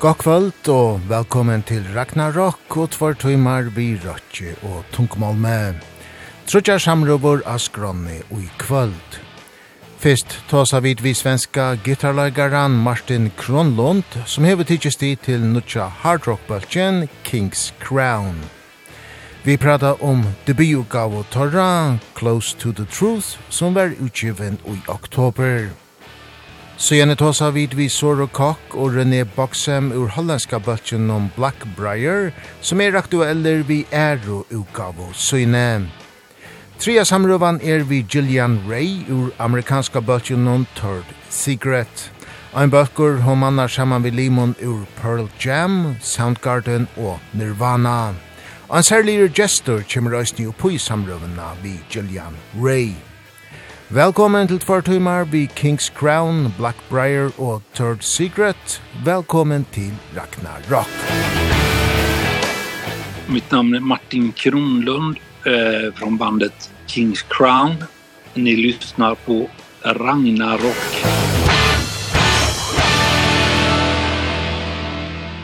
God kvöld og velkommen til Ragnarok og tvar tøymar vi rødtje og tungmål med. Trudja samrubor av skronni og i kvöld. Fyrst tåsa vid vi svenska gitarlagaran Martin Kronlund som hever tidsjesti til nutja hardrockbølgen King's Crown. Vi prata om debutgave Torra, Close to the Truth, som var utgiven i oktober. Så gjerne tås har vi vi Soro Kok og René Boxham ur hollandska bøtjen om Blackbriar, som er aktueller vi er og utgav og gjerne Tria samrøvan er vi Gillian Ray ur amerikanska bøtjen om Third Secret. Ein bøkker hon mannar saman vi Limon ur Pearl Jam, Soundgarden og Nirvana. Ein særligere gestor kjemmer òsni oppi samrøvena vi Gillian Ray. Velkommen til Tvartumar vi King's Crown, Blackbriar og Third Secret. Velkommen til Ragnarok. Mitt namn är Martin Kronlund eh, från bandet King's Crown. Ni lyssnar på Ragnarok.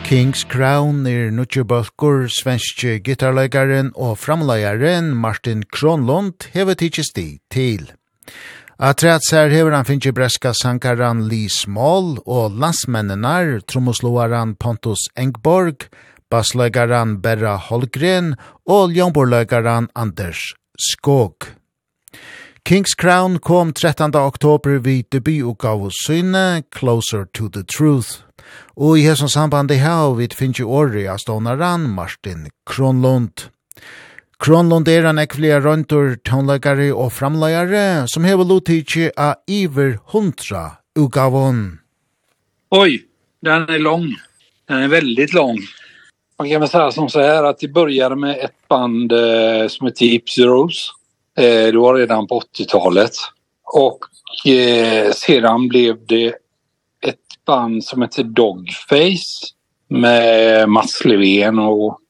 Kings Crown er nutje balkur svenske gitarleikaren og framleikaren Martin Kronlund hevet tidsi sti til. At rætsær hever han finnje breska sankaran Lee Small og landsmennenar tromosloaran Pontus Engborg, basløygaran Berra Holgren og ljomborløygaran Anders Skog. Kings Crown kom 13. oktober vid debututgave syne Closer to the Truth. Og i hesson samband i hau vid finnje åri av stånaran Martin Kronlund. Kronlund er en ekvelia røyntur, tånleggare og framleggare som hever lotidig av iver hundra ugavon. Oj, den är lång. Den är väldigt lång. Man kan väl säga som så här att det började med ett band eh, som heter Gypsy Rose. Eh, det var redan på 80-talet. Och eh, sedan blev det ett band som heter Dogface med Mats Levén och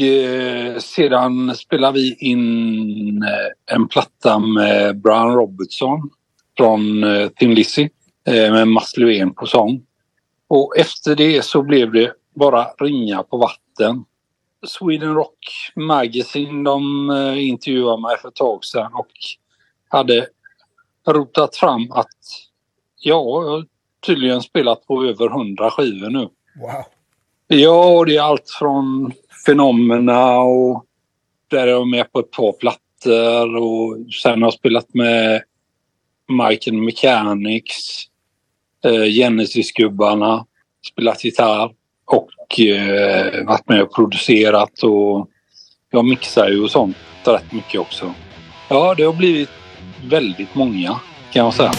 eh, sedan spelar vi in en platta med Brian Robertson från eh, Thin Lizzy eh, med Mats Löfven på sång. Och efter det så blev det bara ringa på vatten. Sweden Rock Magazine de eh, intervjuade mig för ett tag sedan och hade rotat fram att ja, jag har tydligen spelat på över 100 skivor nu. Wow. Ja, och det är allt från fenomena och där är jag med på ett par plattor och sen har jag spelat med Michael Mechanics, eh, Genesis-gubbarna, spelat gitarr och eh, varit med och producerat och jag mixar ju och sånt rätt mycket också. Ja, det har blivit väldigt många kan jag säga.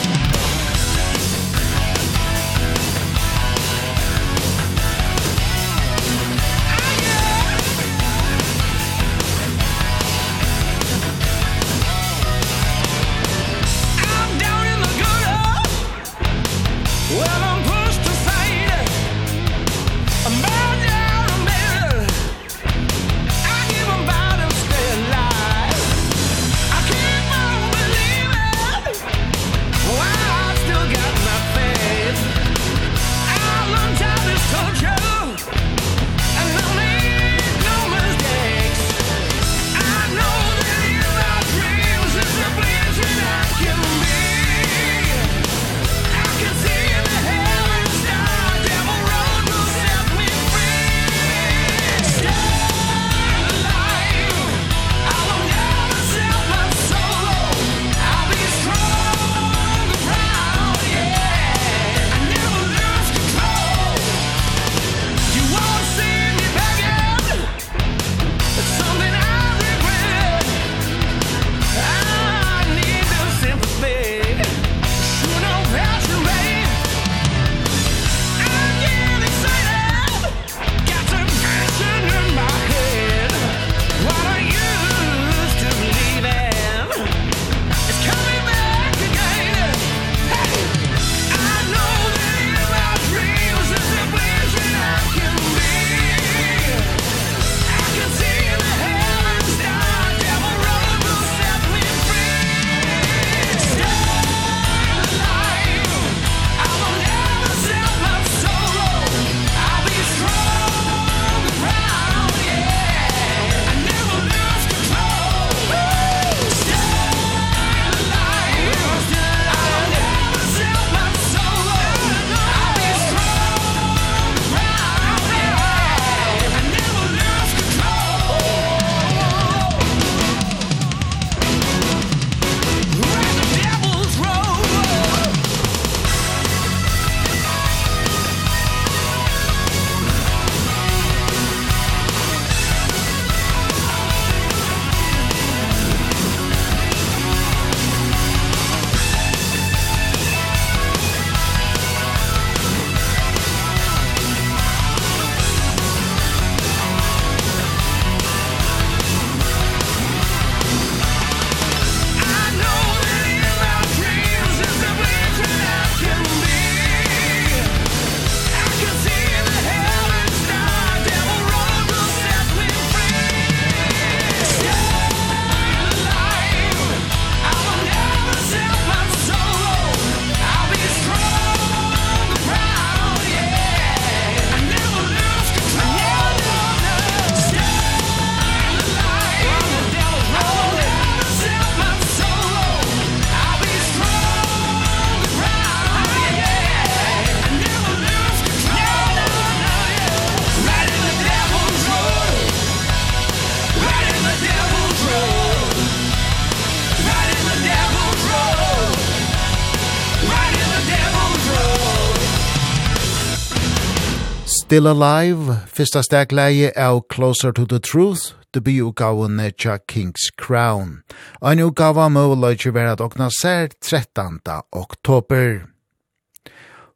Still Alive, fyrsta stegleie av Closer to the Truth, debutgaven tja King's Crown. Ein utgava møvløyke vera at okna ser 13. oktober.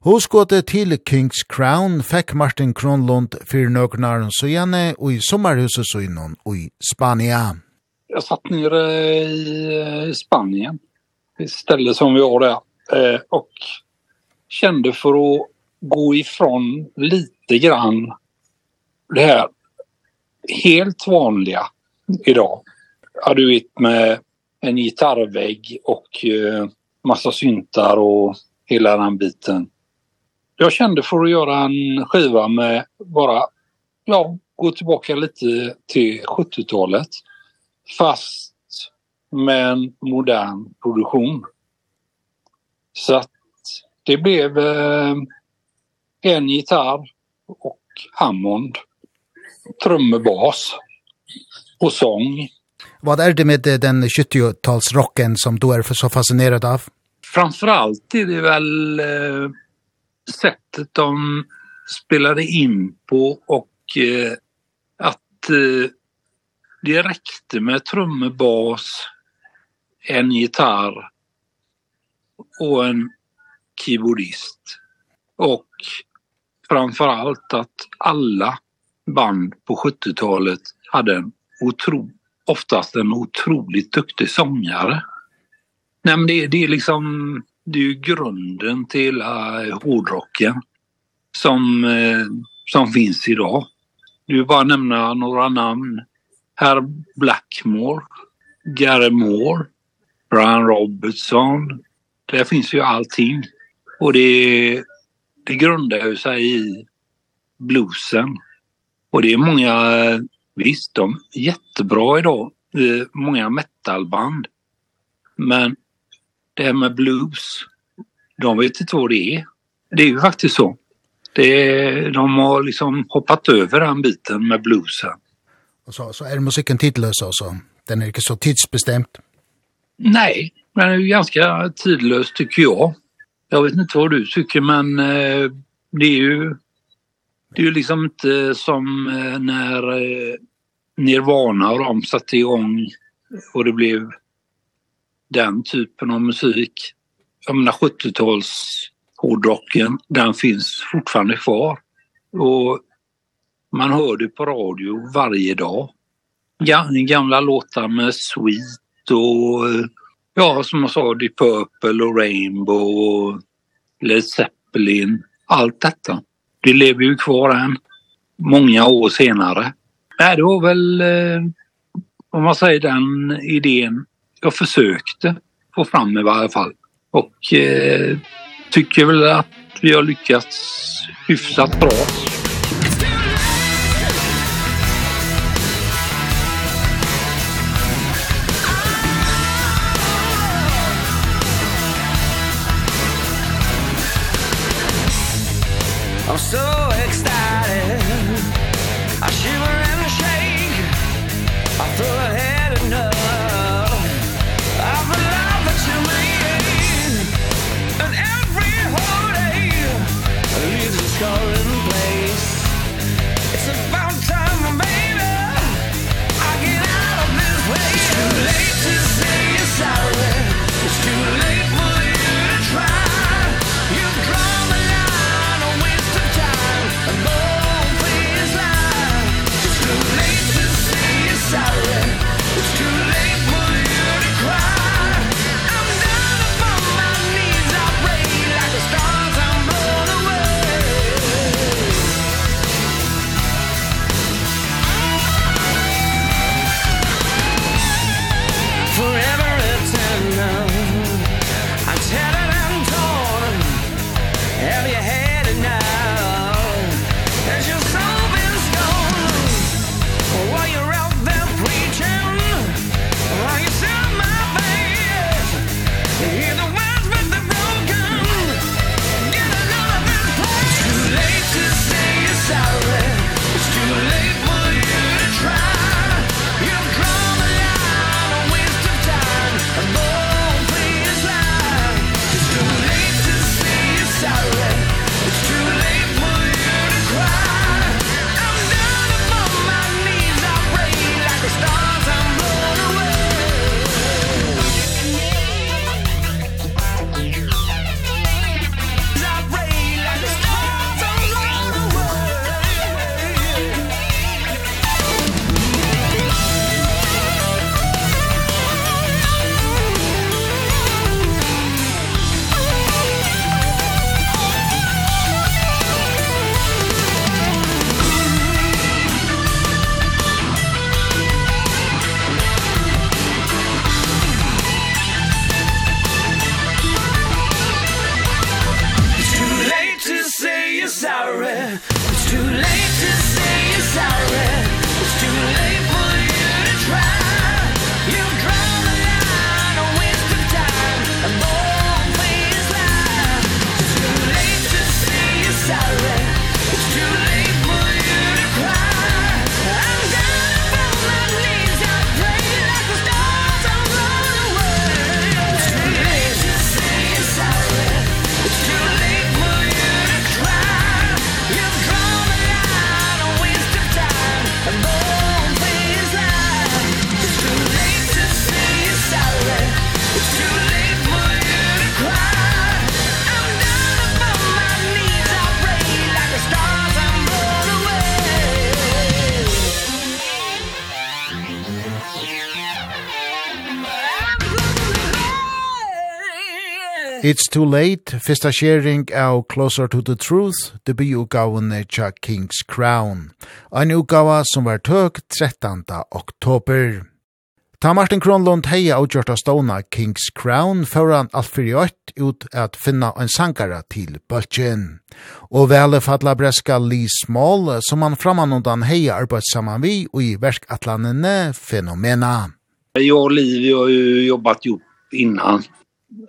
Hoskåte til King's Crown fekk Martin Kronlund fyrir nøknaren sujane og i sommarhuset søgnon og i Spania. Jeg satt nere i Spanien, i stället som vi har där, och kände för att gå ifrån lite grann det här helt vanliga idag. Ja, du vet med en gitarrvägg och eh, massa syntar och hela den biten. Jag kände för att göra en skiva med bara ja, gå tillbaka lite till 70-talet fast med en modern produktion. Så att det blev eh, en gitarr och Hammond, trummebas och sång. Vad är det med den 70-talsrocken som du är så fascinerad av? Framförallt är det väl eh, sättet de spelade in på och eh, att eh, det räckte med trummebas, en gitarr och en keyboardist och framför allt att alla band på 70-talet hade en otro, oftast en otroligt duktig sångare. Nej, men det, det är liksom det är ju grunden till uh, hårdrocken som uh, som finns idag. Nu bara nämna några namn. Herr Blackmore, Gary Moore, Brian Robertson. Det finns ju allting. Och det är det grundar ju sig i bluesen. Och det är många, visst de är jättebra idag, många metalband. Men det här med blues, de vet inte vad det är. Det är ju faktiskt så. Det är, de har liksom hoppat över den biten med bluesen. Och så, så är musiken tidlös också? Den är inte så tidsbestämd? Nej, den är ju ganska tidlös tycker jag. Jag vet inte vad du tycker men eh, det är ju det är ju liksom inte som eh, när eh, Nirvana och de satte igång och det blev den typen av musik. Jag menar 70-tals hårdrocken, den finns fortfarande kvar. Och man hör det på radio varje dag. Ja, gamla låtar med Sweet och Ja, som jag sa, Deep Purple och Rainbow och Led Zeppelin. Allt detta. Det lever ju kvar än många år senare. Nej, det var väl, om man säger den idén jag försökte få fram i varje fall. Och eh, tycker väl att vi har lyckats hyfsat bra. Too Late, fyrsta sharing av Closer to the Truth, debututgavene tja King's Crown. En utgava som var tøk 13. oktober. Ta Martin Kronlund heia og gjørta ståna King's Crown foran alt fyrir ått ut at finna en sankara til bøltjen. Og vele fadla breska Lee Small som han framanundan heia arbeidssaman vi og i verskatlanene fenomena. Jag och Liv har ju jobbat ihop innan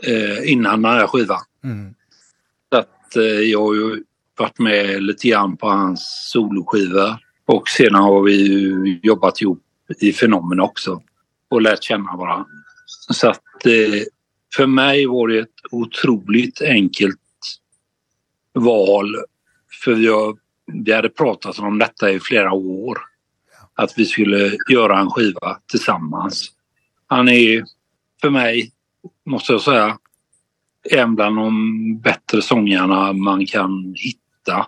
eh, innan den här skivan. Mm. Så att eh, jag har ju varit med lite grann på hans soloskiva och sedan har vi ju jobbat ihop i fenomen också och lärt känna varandra. Så att eh, för mig var det ett otroligt enkelt val för jag vi hade pratat om detta i flera år att vi skulle göra en skiva tillsammans. Han är för mig måste jag säga, en bland de bättre sångarna man kan hitta.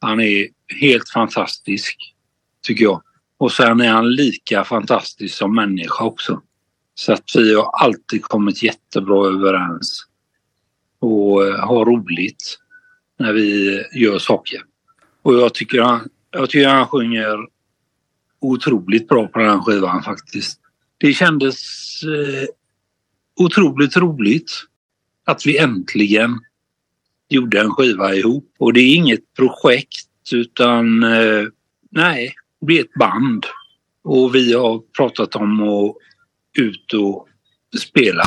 Han är helt fantastisk, tycker jag. Och sen är han lika fantastisk som människa också. Så att vi har alltid kommit jättebra överens och har roligt när vi gör saker. Och jag tycker han, jag tycker han sjunger otroligt bra på den här skivan faktiskt. Det kändes eh, otroligt roligt att vi äntligen gjorde en skiva ihop. Och det är inget projekt utan eh, nej, det blir ett band. Och vi har pratat om att ut och spela.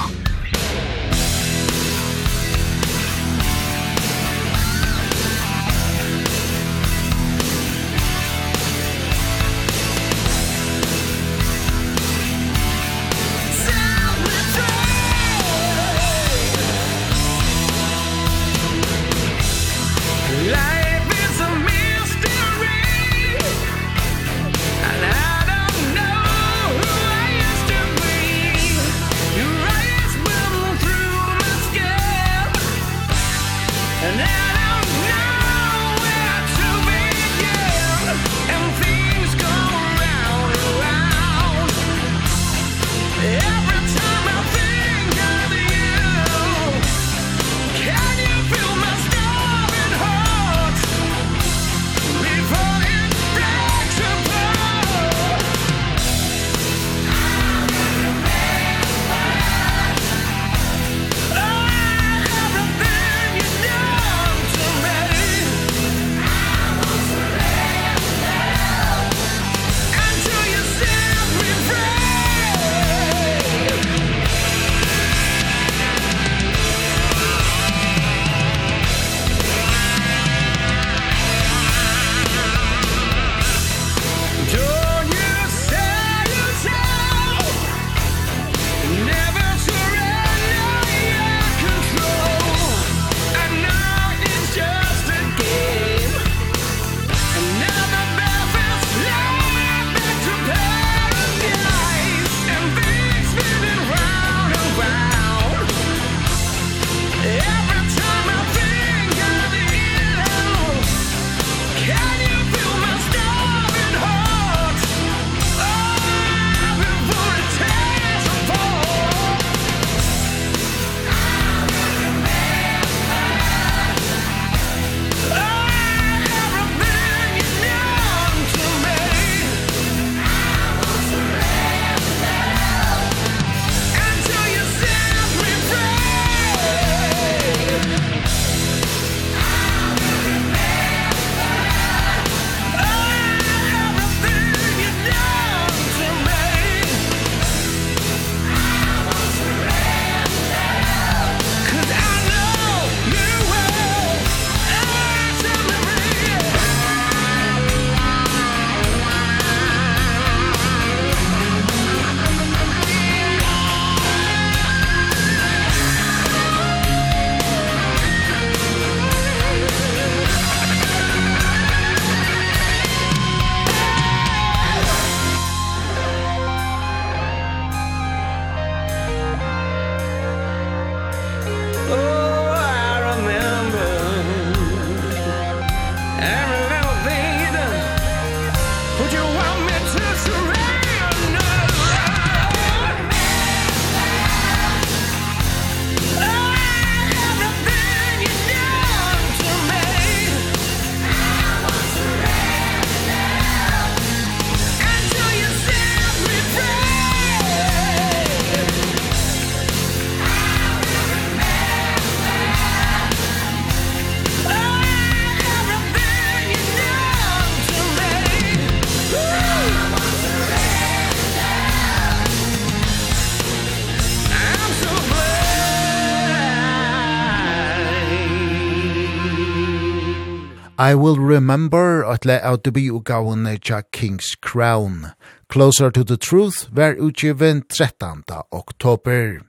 I Will Remember at le av to be ugaunne tja King's Crown. Closer to the Truth var utgiven 13. oktober.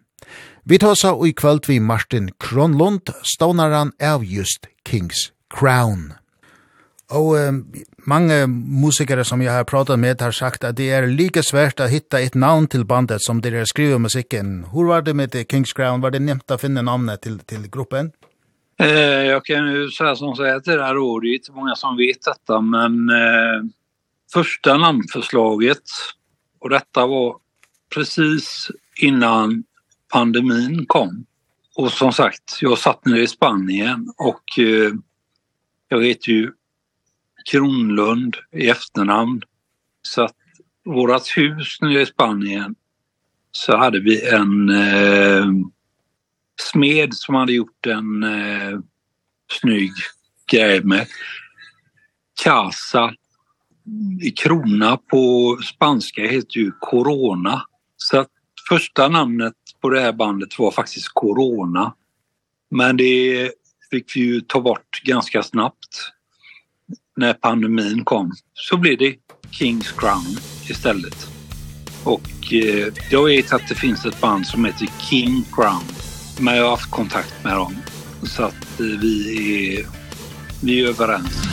Vi tar og i kvöld vi Martin Kronlund, stånaren av just King's Crown. Og eh, mange musikere som jeg har pratet med har sagt at det er like svært å hitta et navn til bandet som dere skriver musikken. Hvor var det med King's Crown? Var det nevnt å finne navnet til, til gruppen? Ja. Jag kan ju säga som så att det här året är inte många som vet detta men eh, första namnförslaget och detta var precis innan pandemin kom. Och som sagt, jag satt nere i Spanien och eh, jag vet ju Kronlund i efternamn. Så att vårat hus nere i Spanien så hade vi en eh, smed som hade gjort en eh, snygg grej med Casa i krona på spanska heter ju Corona. Så att första namnet på det här bandet var faktiskt Corona. Men det fick vi ju ta bort ganska snabbt när pandemin kom. Så blev det King's Crown istället. Och eh, jag vet att det finns ett band som heter King Crown Men jag har haft kontakt med dem. Så att vi är, vi är överens.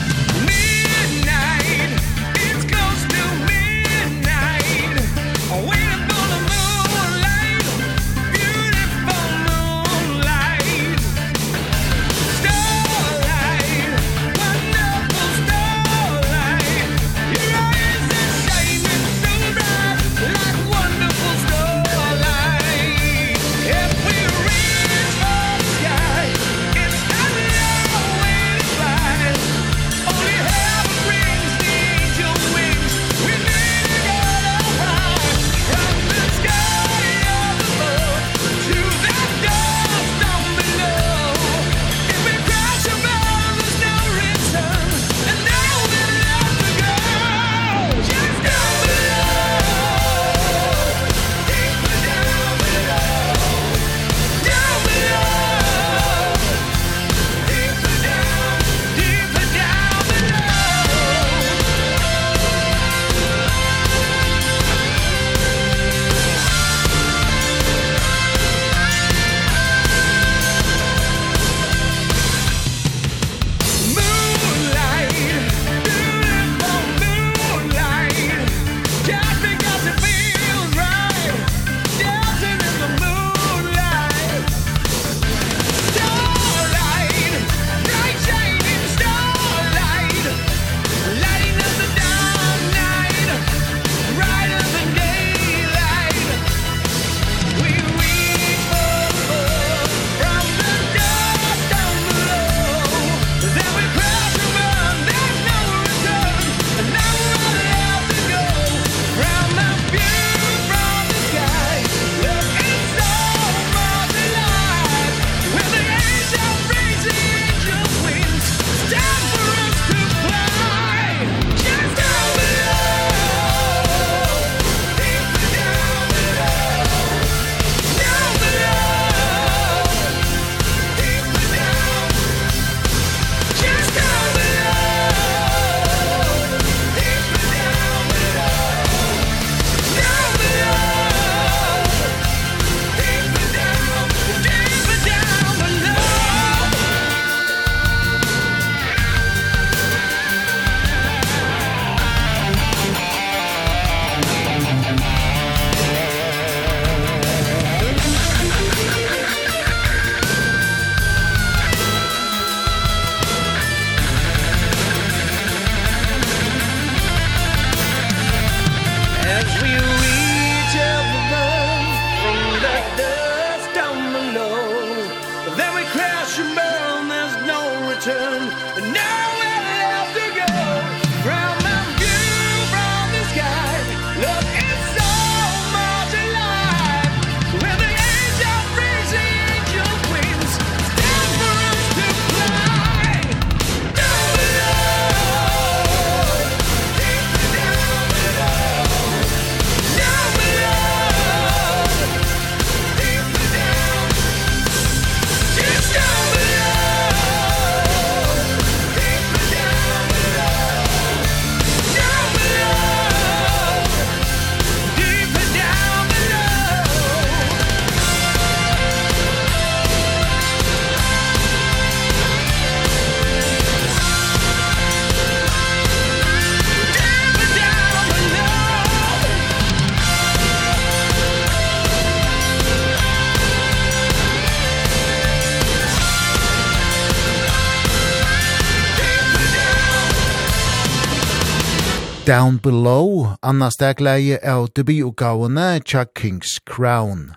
Down Below, Anna Stegleie av debutgavene Tja King's Crown.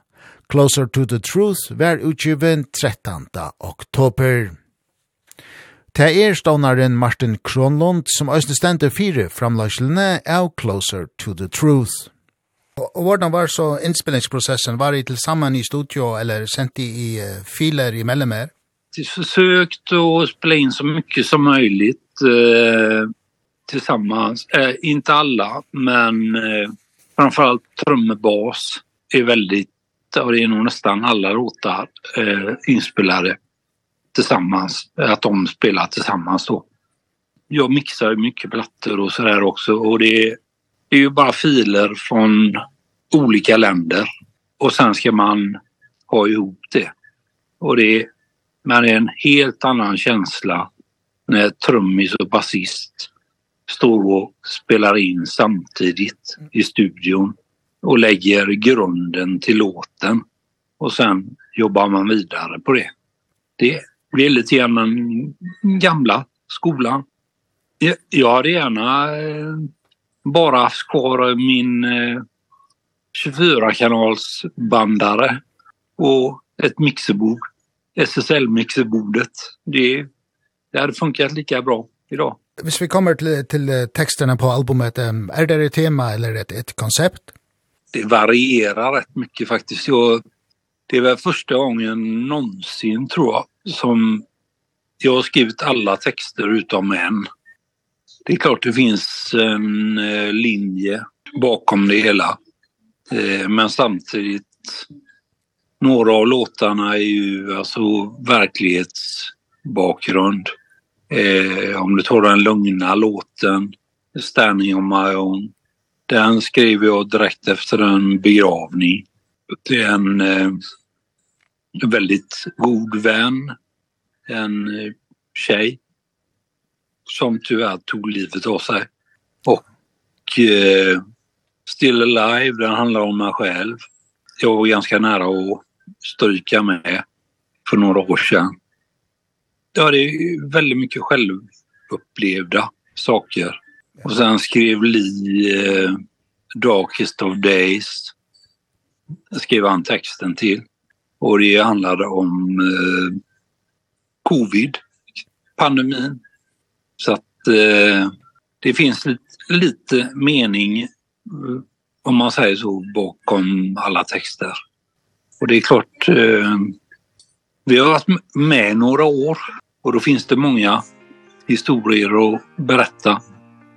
Closer to the Truth var utgiven 13. oktober. Det er stånaren Martin Kronlund som øyne stendte fire framlagslene av Closer to the Truth. Og hvordan var så innspillingsprosessen? Var det til sammen i studio eller sendt i uh, filer i mellemer? Vi försökte att spela in så mycket som möjligt. Uh, tillsammans. Eh, inte alla, men eh, framförallt trummebas är väldigt, och det är nog nästan alla låtar eh, inspelade tillsammans, att de spelar tillsammans då. Jag mixar mycket plattor och sådär också och det är, det är ju bara filer från olika länder och sen ska man ha ihop det. Och det är, men det är en helt annan känsla när trummis och basist står och spelar in samtidigt i studion och lägger grunden till låten och sen jobbar man vidare på det. Det blir lite grann den gamla skolan. Jag hade gärna bara haft kvar min 24-kanals bandare och ett mixerbord. SSL-mixerbordet. Det, det hade funkat lika bra i dag. Hvis vi kommer til, til teksterna på albumet, är det ett tema eller ett, et koncept? Det varierar rätt mycket faktiskt. Jag, det var första gången någonsin tror jag som jag har skrivit alla texter utom en. Det är klart det finns en linje bakom det hela. Men samtidigt några av låtarna är ju alltså verklighetsbakgrund. Mm Eh, om du tar den lugna låten, Standing on my own, den skrev jag direkt efter en begravning. Det är en eh, väldigt god vän, en eh, tjej som tyvärr tog livet av sig. Och eh, Still Alive, den handlar om mig själv. Jag var ganska nära att stryka med för några år sedan ja, det är väldigt mycket självupplevda saker. Och sen skrev Li eh, Darkest of Days. Skrev han texten till. Och det handlade om eh, covid, pandemin. Så att eh, det finns lite, lite mening om man säger så bakom alla texter. Och det är klart eh, vi har varit med några år Och då finns det många historier att berätta.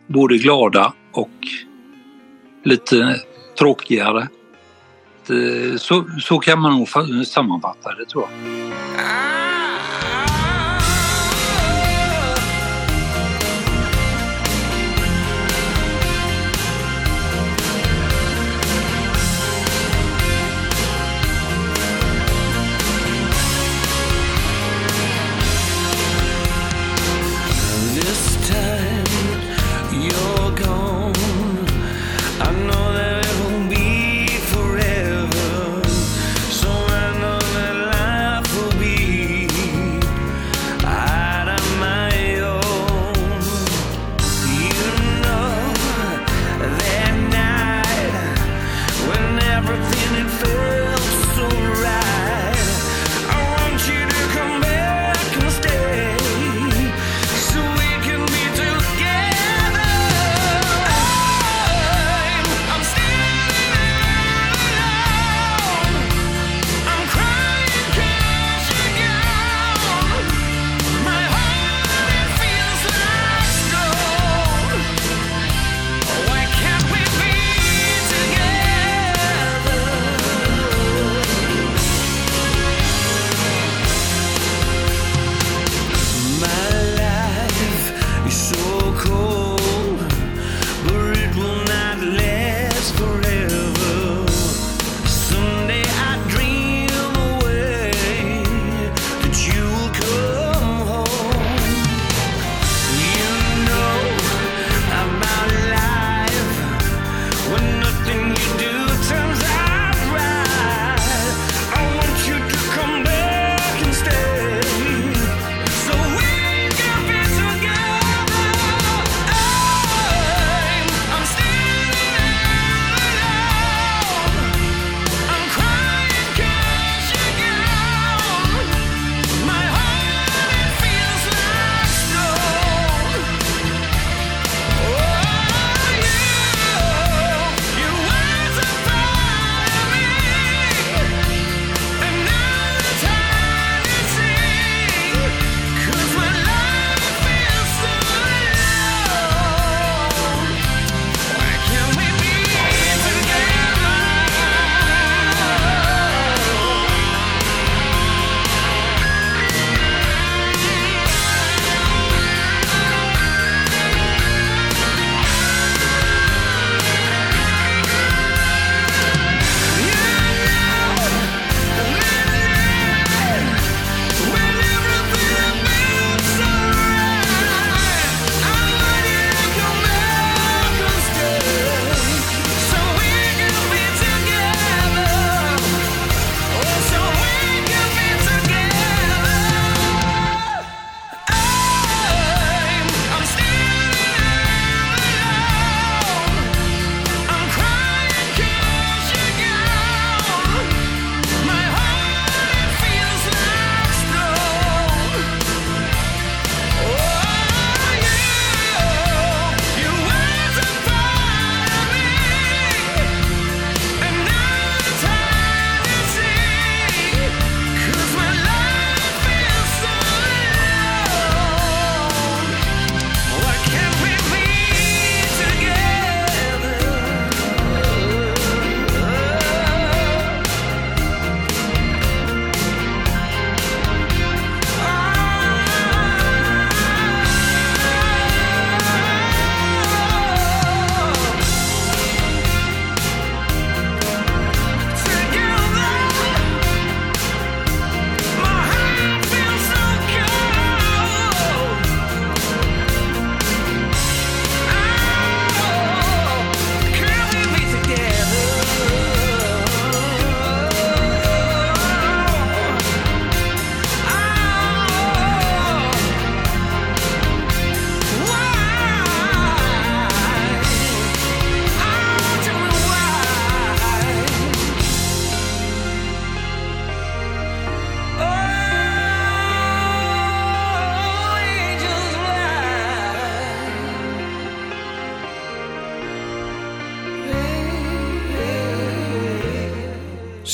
Både glada och lite tråkigare. Så, så kan man nog sammanfatta det tror jag.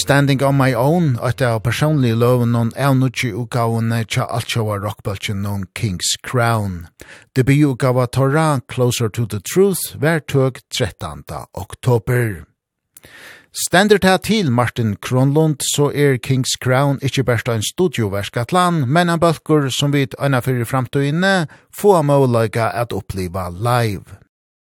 Standing on my own, at jeg personlig loven noen er nutje utgavene tja altsjåa rockbølgen noen King's Crown. Debututgava Torra, Closer to the Truth, hver tøk 13. oktober. Stender det til Martin Kronlund, så er King's Crown ikkje best en studioversk men en bølgur som vi anna fyrir framtøyne, få målaga at oppleva live.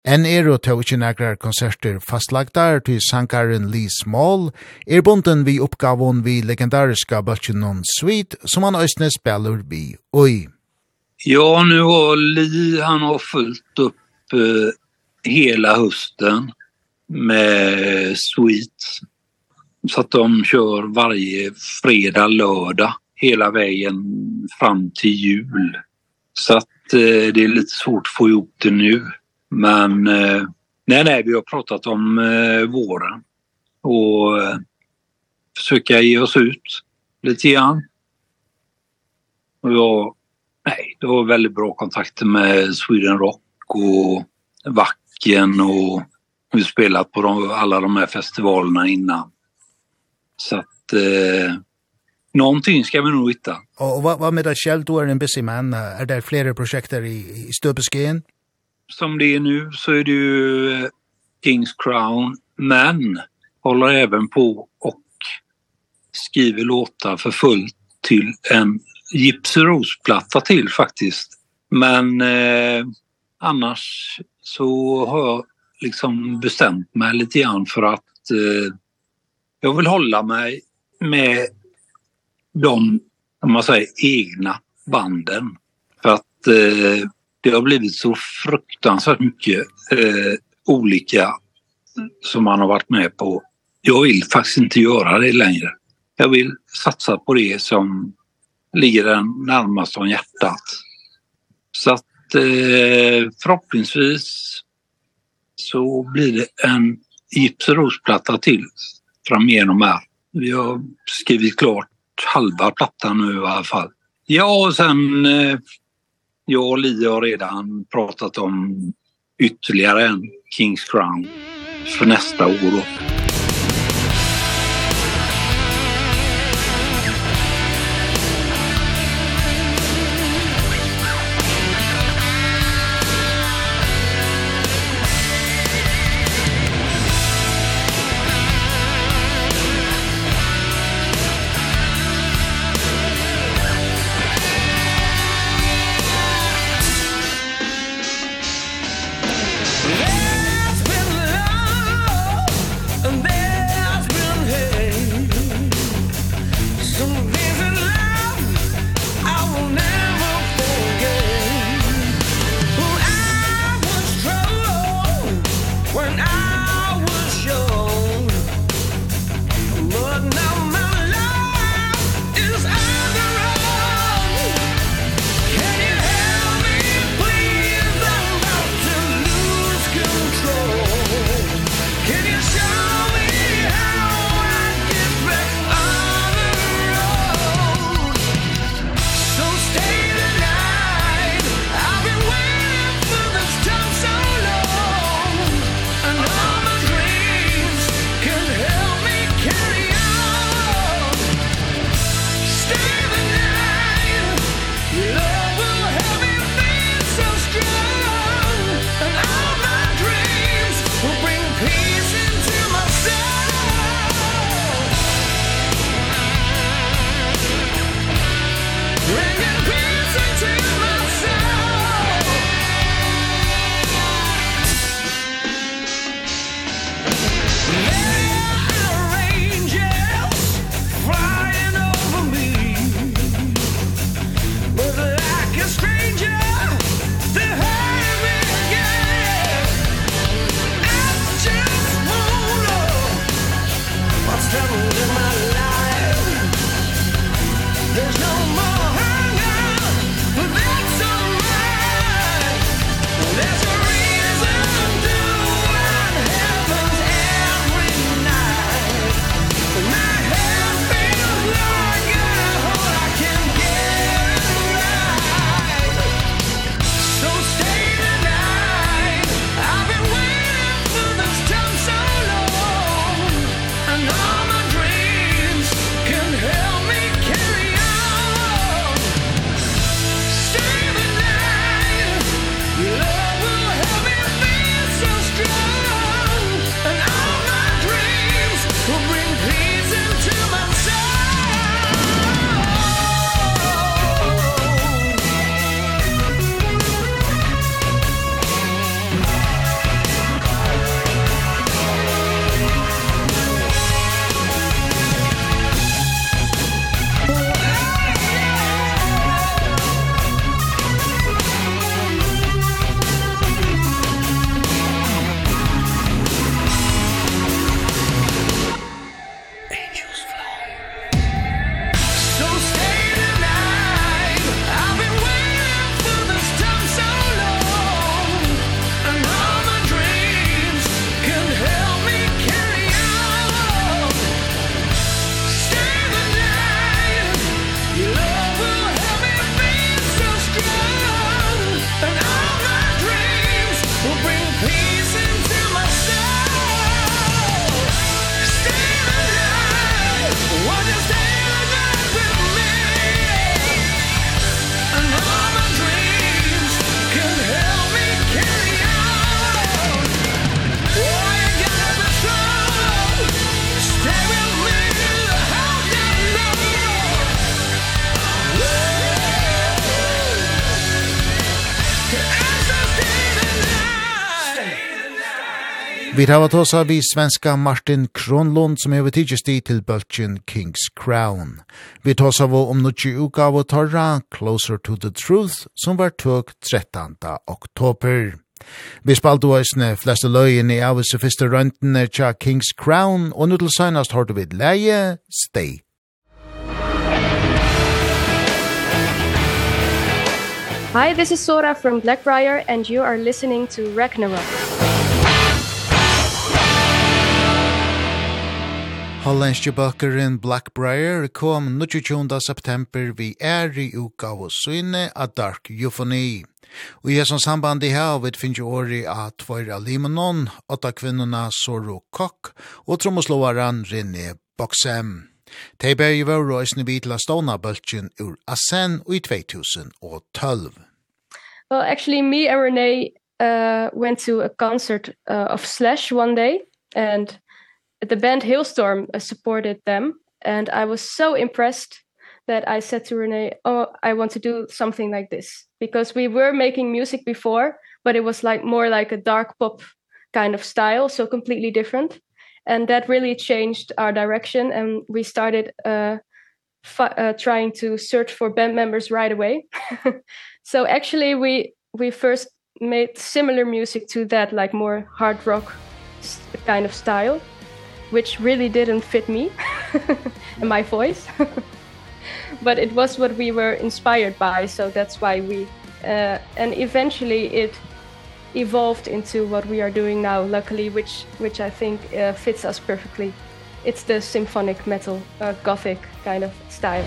En er og tog ikke nægrar konserter fastlagdar til sankaren Lee Small, er bunden vi oppgavon vi legendariska bøtjenon Sweet, som han òsne spiller vi oi. Ja, nu har Lee, han har fullt upp eh, hela hösten med Sweet. Så att de kör varje fredag, lördag, hela vägen fram till jul. Så att eh, det är lite svårt att få ihop det nu. Men nej, nej, vi har pratat om våren och försöka ge oss ut lite grann. Och jag, nej, det var väldigt bra kontakter med Sweden Rock och Vacken och vi har spelat på de, alla de här festivalerna innan. Så att eh, någonting ska vi nog hitta. Och, och vad, vad med dig själv, du är en busy man. Är det flera projekt i, i Stöpesken? som det är nu så är det ju Kings Crown men håller även på och skriver låtar för fullt till en Gypsy Rose-platta till faktiskt. Men eh, annars så har jag liksom bestämt mig lite grann för att eh, jag vill hålla mig med de om man säger egna banden för att eh, det har blivit så fruktansvärt mycket eh, olika som man har varit med på. Jag vill faktiskt inte göra det längre. Jag vill satsa på det som ligger den närmast om hjärtat. Så att eh, förhoppningsvis så blir det en gipsrosplatta till framigenom här. Vi har skrivit klart halva plattan nu i alla fall. Ja, och sen eh, jag och Li har redan pratat om ytterligare en Kings Crown för nästa år. Då. Vid hava tåsa vi svenska Martin Kronlund som hever tidsjesti til bøltjen King's Crown. Vi tåsa vå om nutje uka av torra Closer to the Truth som var tøk 13. oktober. Vi spalt du eisne fleste løyen i av oss fyrste røntene tja King's Crown og nu til seinast hårdu vid leie Stay Hi, this is Sora from Blackbriar and you are listening to Ragnarok. Hollandske bøkeren Blackbriar kom 22. september vi er i uka og Svine av Dark Euphony. Og i som samband i her vet finnes åri av tvoira Limonon, åtta kvinnorna Soro Kokk og tromoslovaren Rinne Boksem. De bæg var røysene vi til stående bølgen ur Asen i 2012. Well, actually, me and Renee uh, went to a concert uh, of Slash one day, and the band Hailstorm uh, supported them and I was so impressed that I said to Renee, "Oh, I want to do something like this." Because we were making music before, but it was like more like a dark pop kind of style, so completely different. And that really changed our direction and we started uh uh trying to search for band members right away. so actually we we first made similar music to that like more hard rock kind of style which really didn't fit me and my voice. But it was what we were inspired by so that's why we uh, and eventually it evolved into what we are doing now luckily which which I think uh, fits us perfectly. It's the symphonic metal uh, gothic kind of style.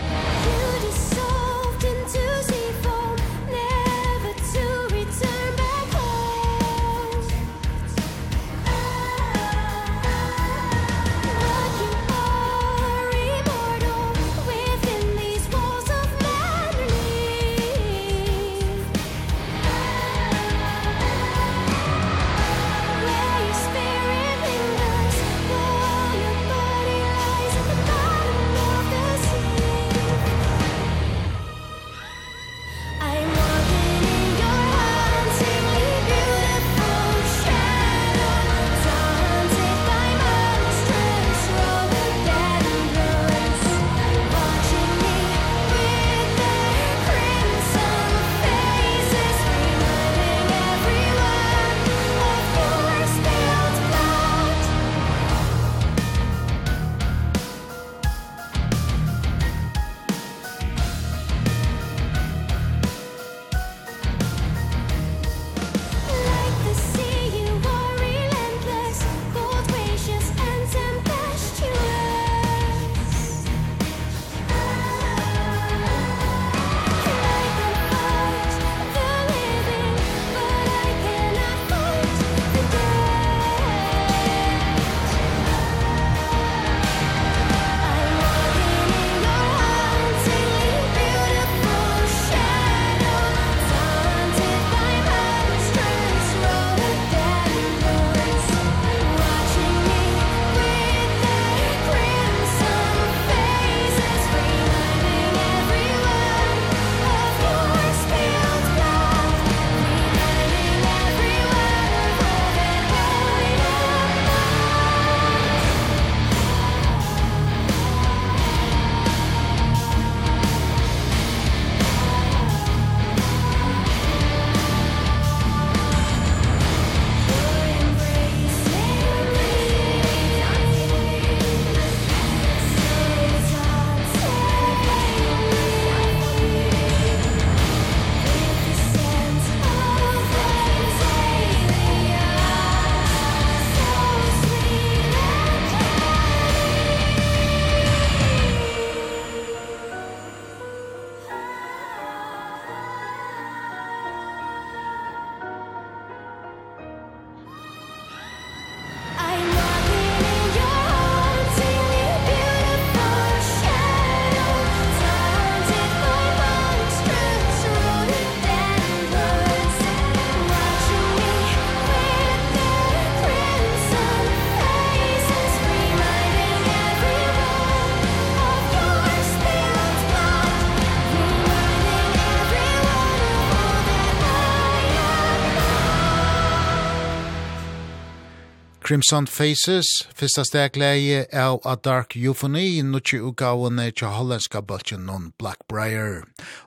Crimson Faces, fyrsta stegleie av A Dark Euphony, nutje utgavene tja hollandska baltjen non Blackbriar.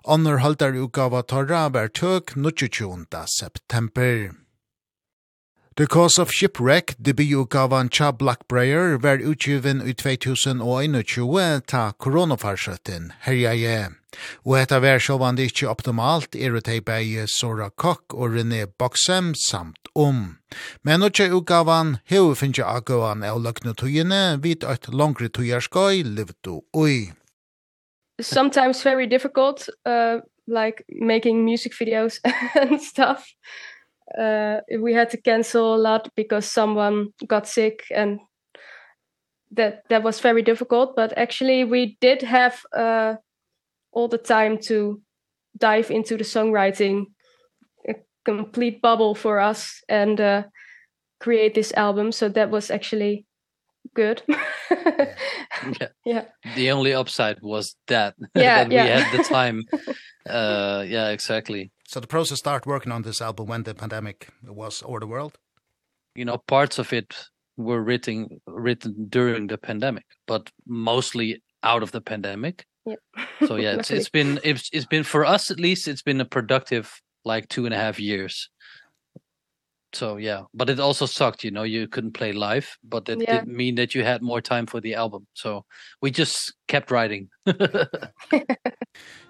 Onner haldar utgava torra var tøk nutje 20. september. The Cause of Shipwreck, debututgavan tja Blackbriar, var utgiven i 2021 ta koronafarsøtten herjaje. Og hetta vær sjåvande ikkje optimalt er utei bei Sora Kock og René Boxem samt om. Men nokje utgavan heu finnje akkuan av løgne tøyene vid eit langre tøyarskoi livdu ui. Sometimes very difficult, uh, like making music videos and stuff. Uh, we had to cancel a lot because someone got sick and that that was very difficult but actually we did have uh all the time to dive into the songwriting a complete bubble for us and uh create this album so that was actually good yeah. yeah. the only upside was that yeah, that yeah. we had the time uh yeah exactly so the process start working on this album when the pandemic was over the world you know parts of it were written written during the pandemic but mostly out of the pandemic Yeah. so yeah, it's it's been it's it's been for us at least it's been a productive like two and a half years. So yeah, but it also sucked, you know, you couldn't play live, but that yeah. didn't mean that you had more time for the album. So we just kept writing.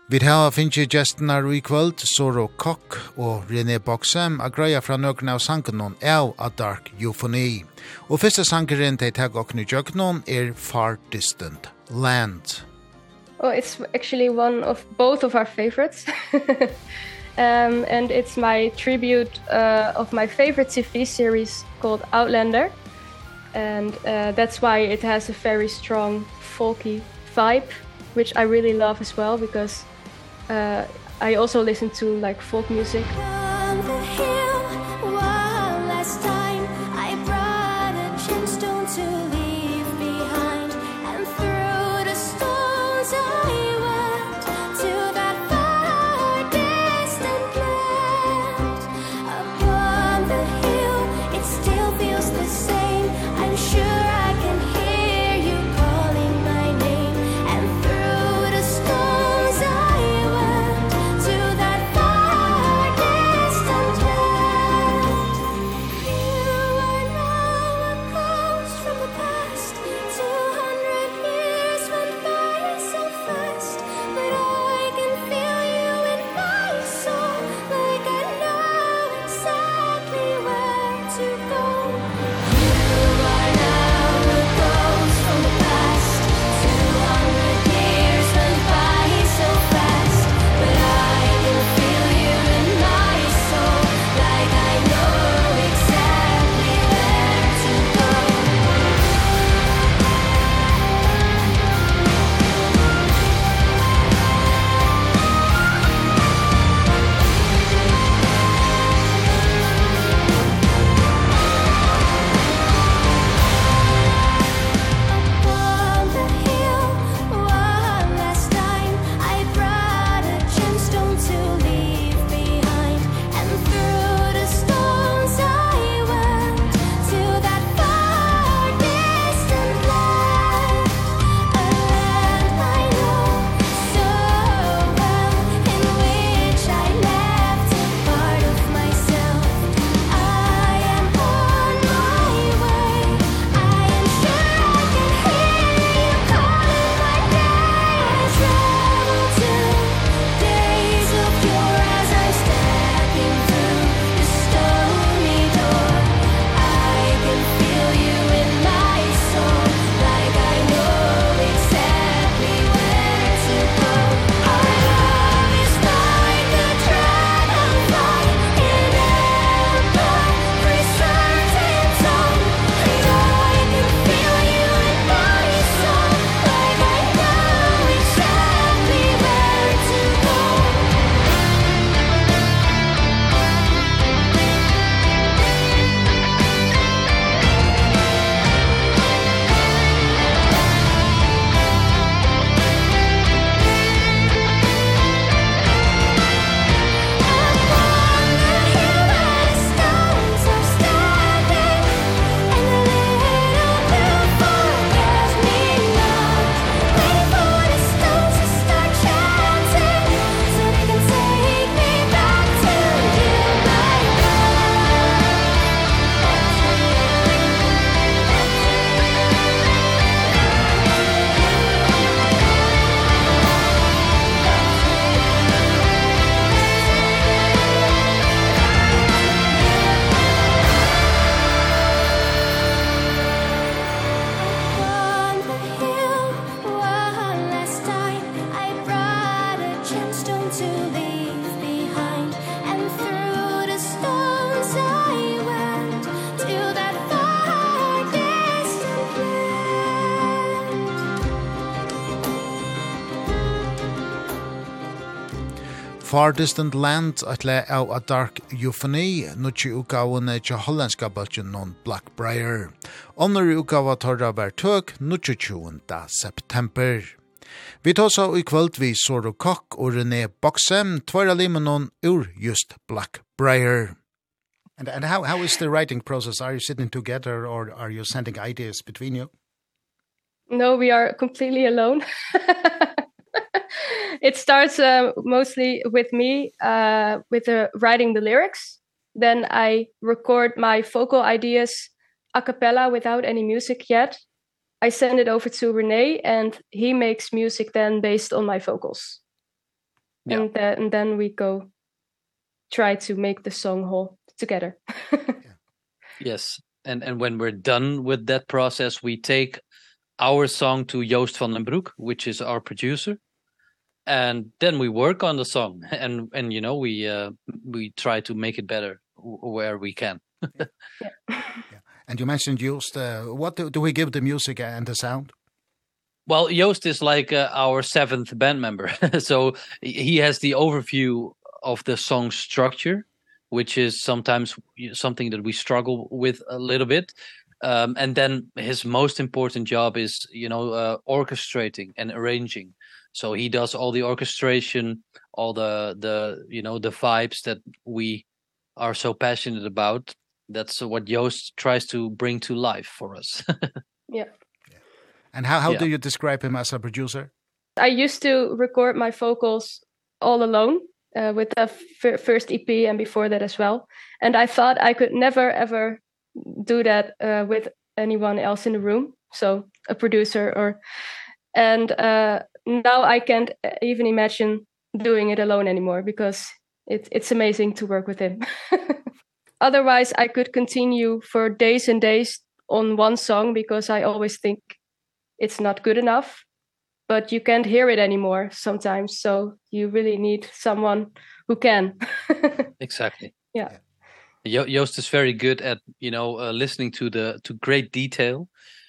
Vi har finnje gestina Requelt, Soro Koch og René Boxem a greia fra nøkken av sangen av A Dark Euphony. Og fyrste sangeren til teg okken i er Far Distant Land. Oh, it's actually one of both of our favorites. um, and it's my tribute uh, of my favorite TV series called Outlander. And uh, that's why it has a very strong folky vibe, which I really love as well because uh, I also listen to like folk music. Down the hill. Far Distant Land atle av A Dark Euphony, nutje utgavene til hollandska bølgen non Blackbriar. Onner utgava torra var tøk, nutje 20. september. Vi tar så i kvöld vi Soro Kokk og René Boxem, tvara limenon ur just Blackbriar. And, and how, how is the writing process? Are you sitting together or are you sending ideas between you? No, we are completely alone. it starts uh, mostly with me uh with the writing the lyrics. Then i record my vocal ideas a cappella without any music yet. I send it over to Rene and he makes music then based on my vocals yeah. and then and then we go try to make the song whole together. Yeah. yes. And and when we're done with that process we take our song to Joost van den Broek which is our producer and then we work on the song. And and you know we uh, we try to make it better where we can. Yeah. yeah. and you mentioned Joost uh, what do, do we give the music and the sound? Well Joost is like uh, our seventh band member. So he has the overview of the song structure which is sometimes something that we struggle with a little bit. Um and then his most important job is you know uh, orchestrating and arranging so he does all the orchestration all the the you know the vibes that we are so passionate about. That's what Joost tries to bring to life for us. Yeah. yeah. And how how yeah. do you describe him as a producer? I used to record my vocals all alone uh, with the first EP and before that as well. And i thought i could never ever do that uh, with anyone else in the room so a producer or and uh now I can't even imagine doing it alone anymore because it it's amazing to work with him. Otherwise I could continue for days and days on one song because I always think it's not good enough but you can't hear it anymore sometimes so you really need someone who can. exactly. Yeah. yeah. Jo Joost is very good at you know uh, listening to the to great detail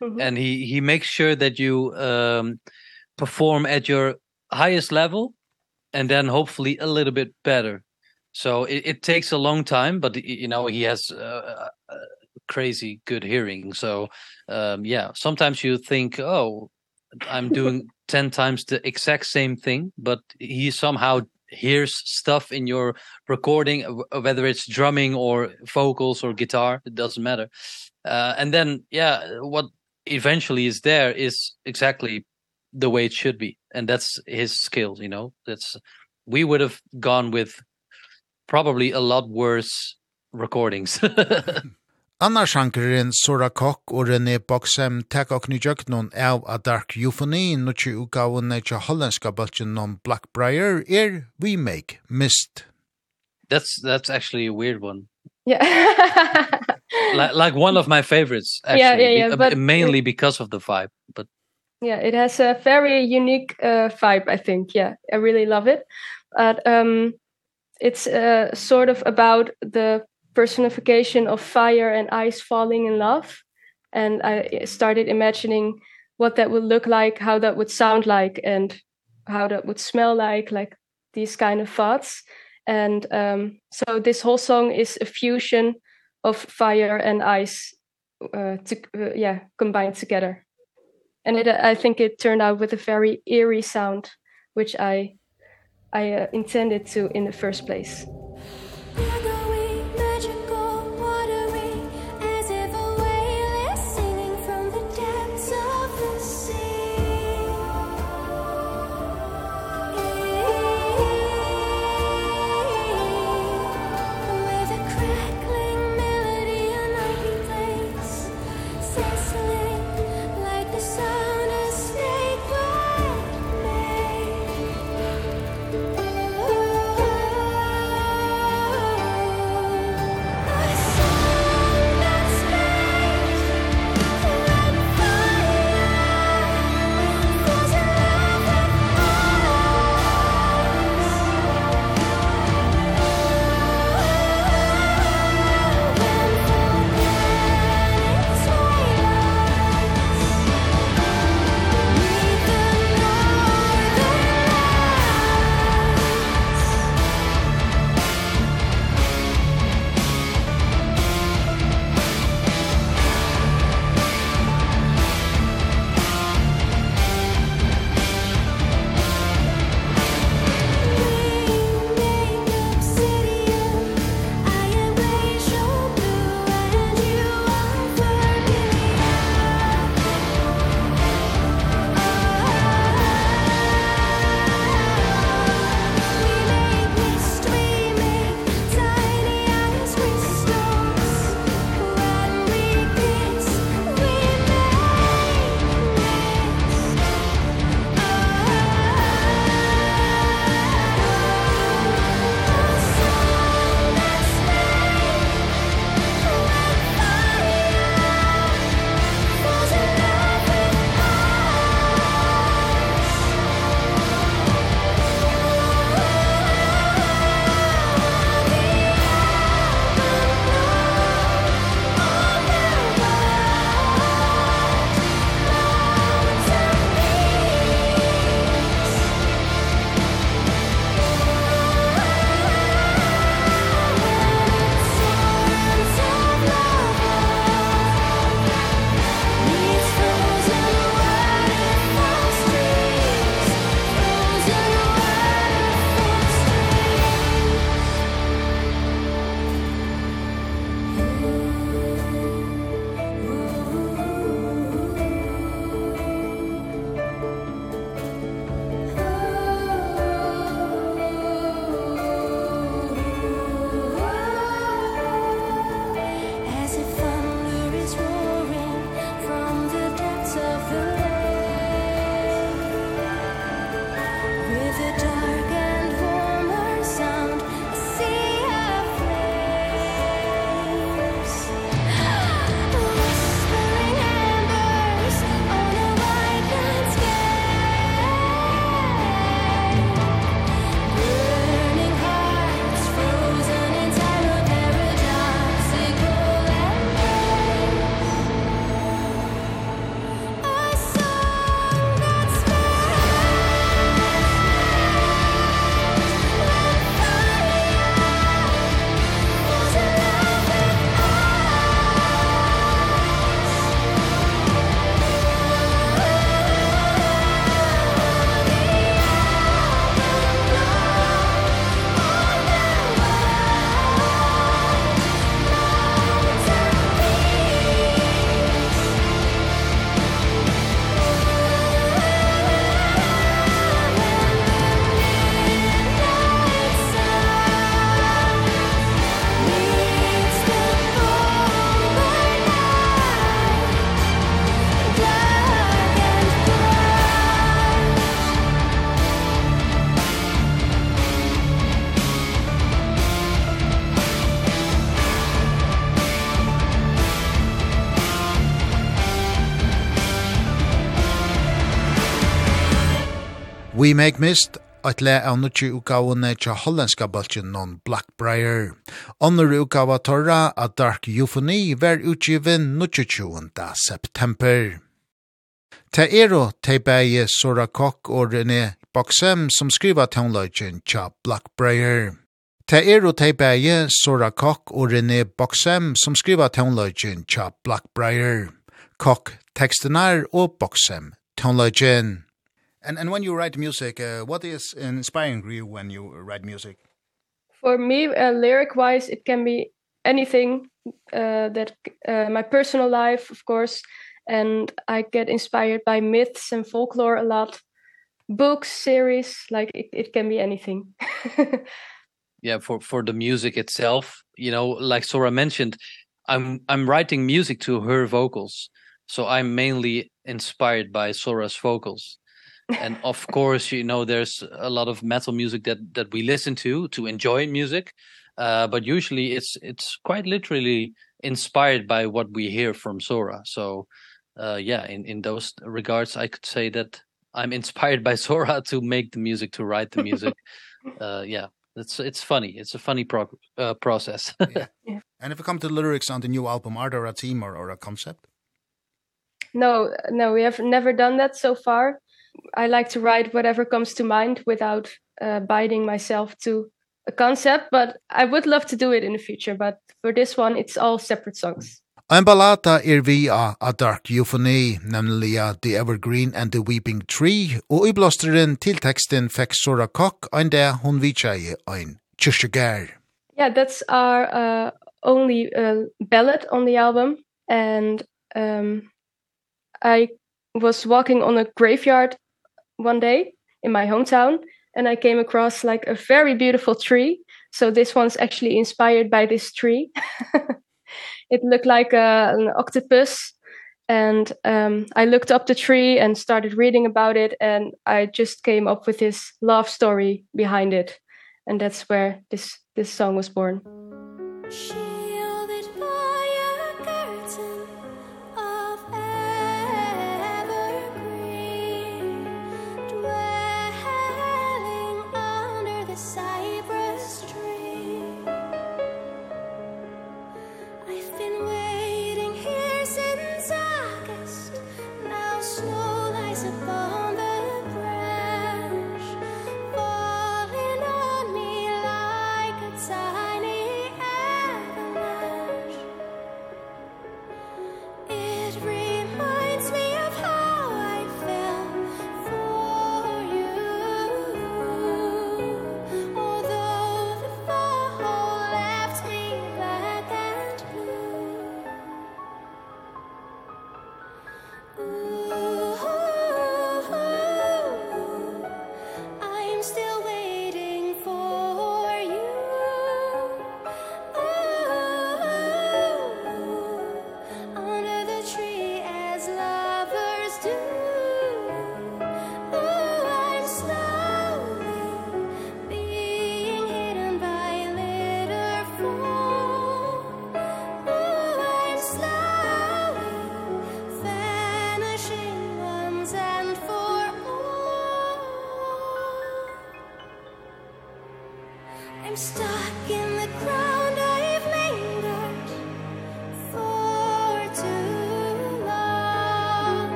mm -hmm. and he he makes sure that you um perform at your highest level and then hopefully a little bit better. So it it takes a long time but you know he has uh, crazy good hearing. So um yeah sometimes you think oh i'm doing 10 times the exact same thing but he somehow hears stuff in your recording whether it's drumming or vocals or guitar it doesn't matter. Uh and then yeah what eventually is there is exactly the way it should be and that's his skill you know that's we would have gone with probably a lot worse recordings Annar sjankerin Sora Kok og René Boxem tek og ni jöknon av a dark euphony nutje ugaven neitja hollandska bultjen om Blackbriar er We Make Mist. That's that's actually a weird one. Yeah. like like one of my favorites actually yeah, yeah, yeah, but, mainly because of the vibe but yeah it has a very unique uh, vibe i think. Yeah i really love it. But um it's uh, sort of about the personification of fire and ice falling in love. And i started imagining what that would look like how that would sound like and how that would smell like like these kind of thoughts. And um so this whole song is a fusion of fire and ice uh, to, uh, yeah combined together and it I think it turned out with a very eerie sound which I I uh, intended to in the first place. We Make Mist, at le av nutje utgavene tja hollandska baltjen non Blackbriar. Onner utgava torra a Dark Euphony ver utgiven nutje 20. september. Ta ero te beie Sora Koch og René Boxem som skriva tonløgjen tja Blackbriar. Ta ero te beie Sora Koch og René Boxem, som skriva toneløgjen tja Blackbriar. Kok tekstenar og Boxem toneløgjen. And and when you write music, uh, what is inspiring you when you write music? For me, uh, lyric wise, it can be anything uh, that uh, my personal life, of course, and I get inspired by myths and folklore a lot. Books, series, like it it can be anything. yeah, for for the music itself, you know, like Sora mentioned, I'm I'm writing music to her vocals. So I'm mainly inspired by Sora's vocals and of course you know there's a lot of metal music that that we listen to to enjoy music. Uh but usually it's it's quite literally inspired by what we hear from Sora. So uh yeah in in those regards I could say that I'm inspired by Sora to make the music to write the music. Uh yeah it's it's funny. It's a funny pro uh, process. Yeah. yeah. and if it comes to the lyrics on the new album are there a team or, or a concept? No no we have never done that so far. I like to write whatever comes to mind without uh, binding myself to a concept, but I would love to do it in the future, but for this one it's all separate songs. Ein ballata er vi a, a dark euphony, nemlig a The Evergreen and the Weeping Tree, og i blåsteren til teksten fikk Sora Kock ein det hun vitsa ein kyrkjegær. Yeah, that's our uh, only uh, ballad on the album, and um, I was walking on a graveyard one day in my hometown and I came across like a very beautiful tree. So this one's actually inspired by this tree. it looked like a, an octopus and um I looked up the tree and started reading about it and I just came up with this love story behind it. And that's where this this song was born. She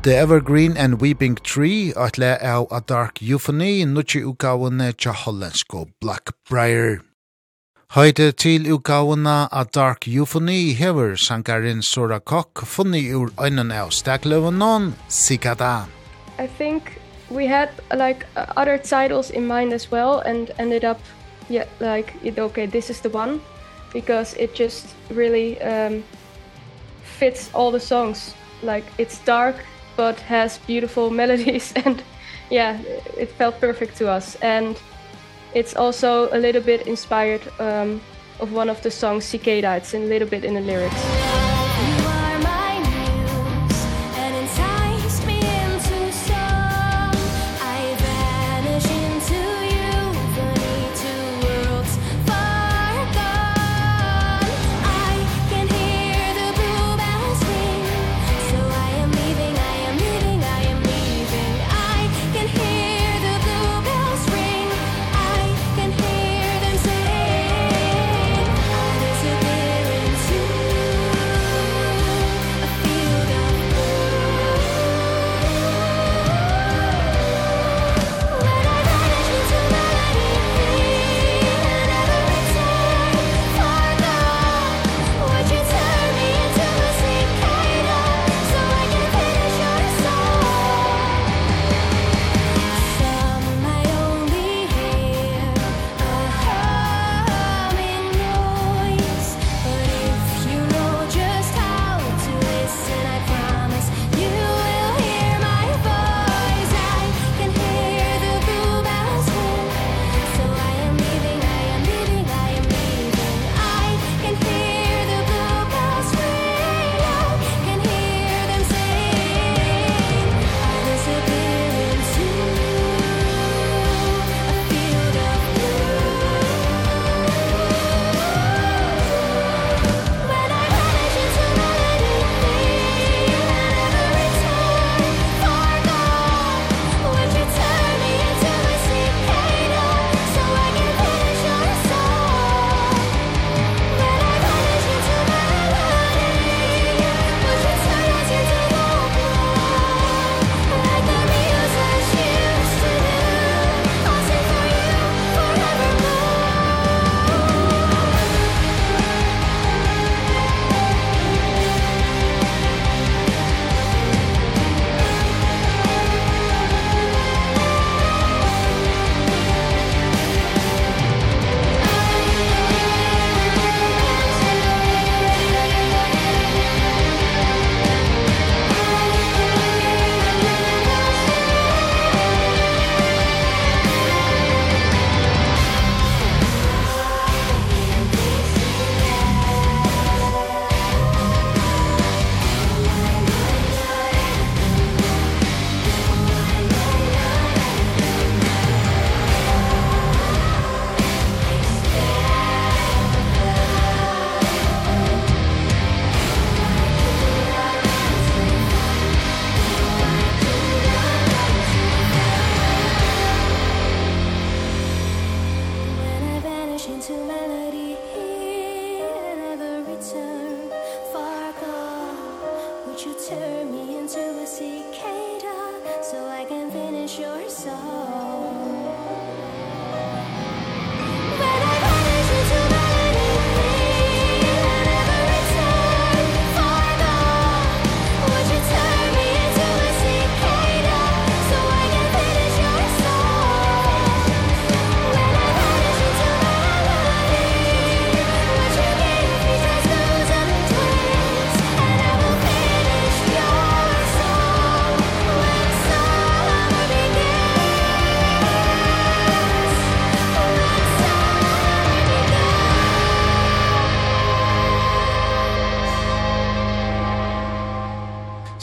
The Evergreen and Weeping Tree, atle av A Dark Euphony, nutje utgavene tja hollandsko Blackbriar. Høyde til utgavene A Dark Euphony hever sankarin Sora Kok funni ur øynene av stakløvenon, Sikada. I think we had like other titles in mind as well and ended up yeah, like, it, okay, this is the one, because it just really um, fits all the songs. Like, it's dark, but has beautiful melodies and yeah it felt perfect to us. And it's also a little bit inspired um of one of the songs Cicada it's a little bit in the lyrics.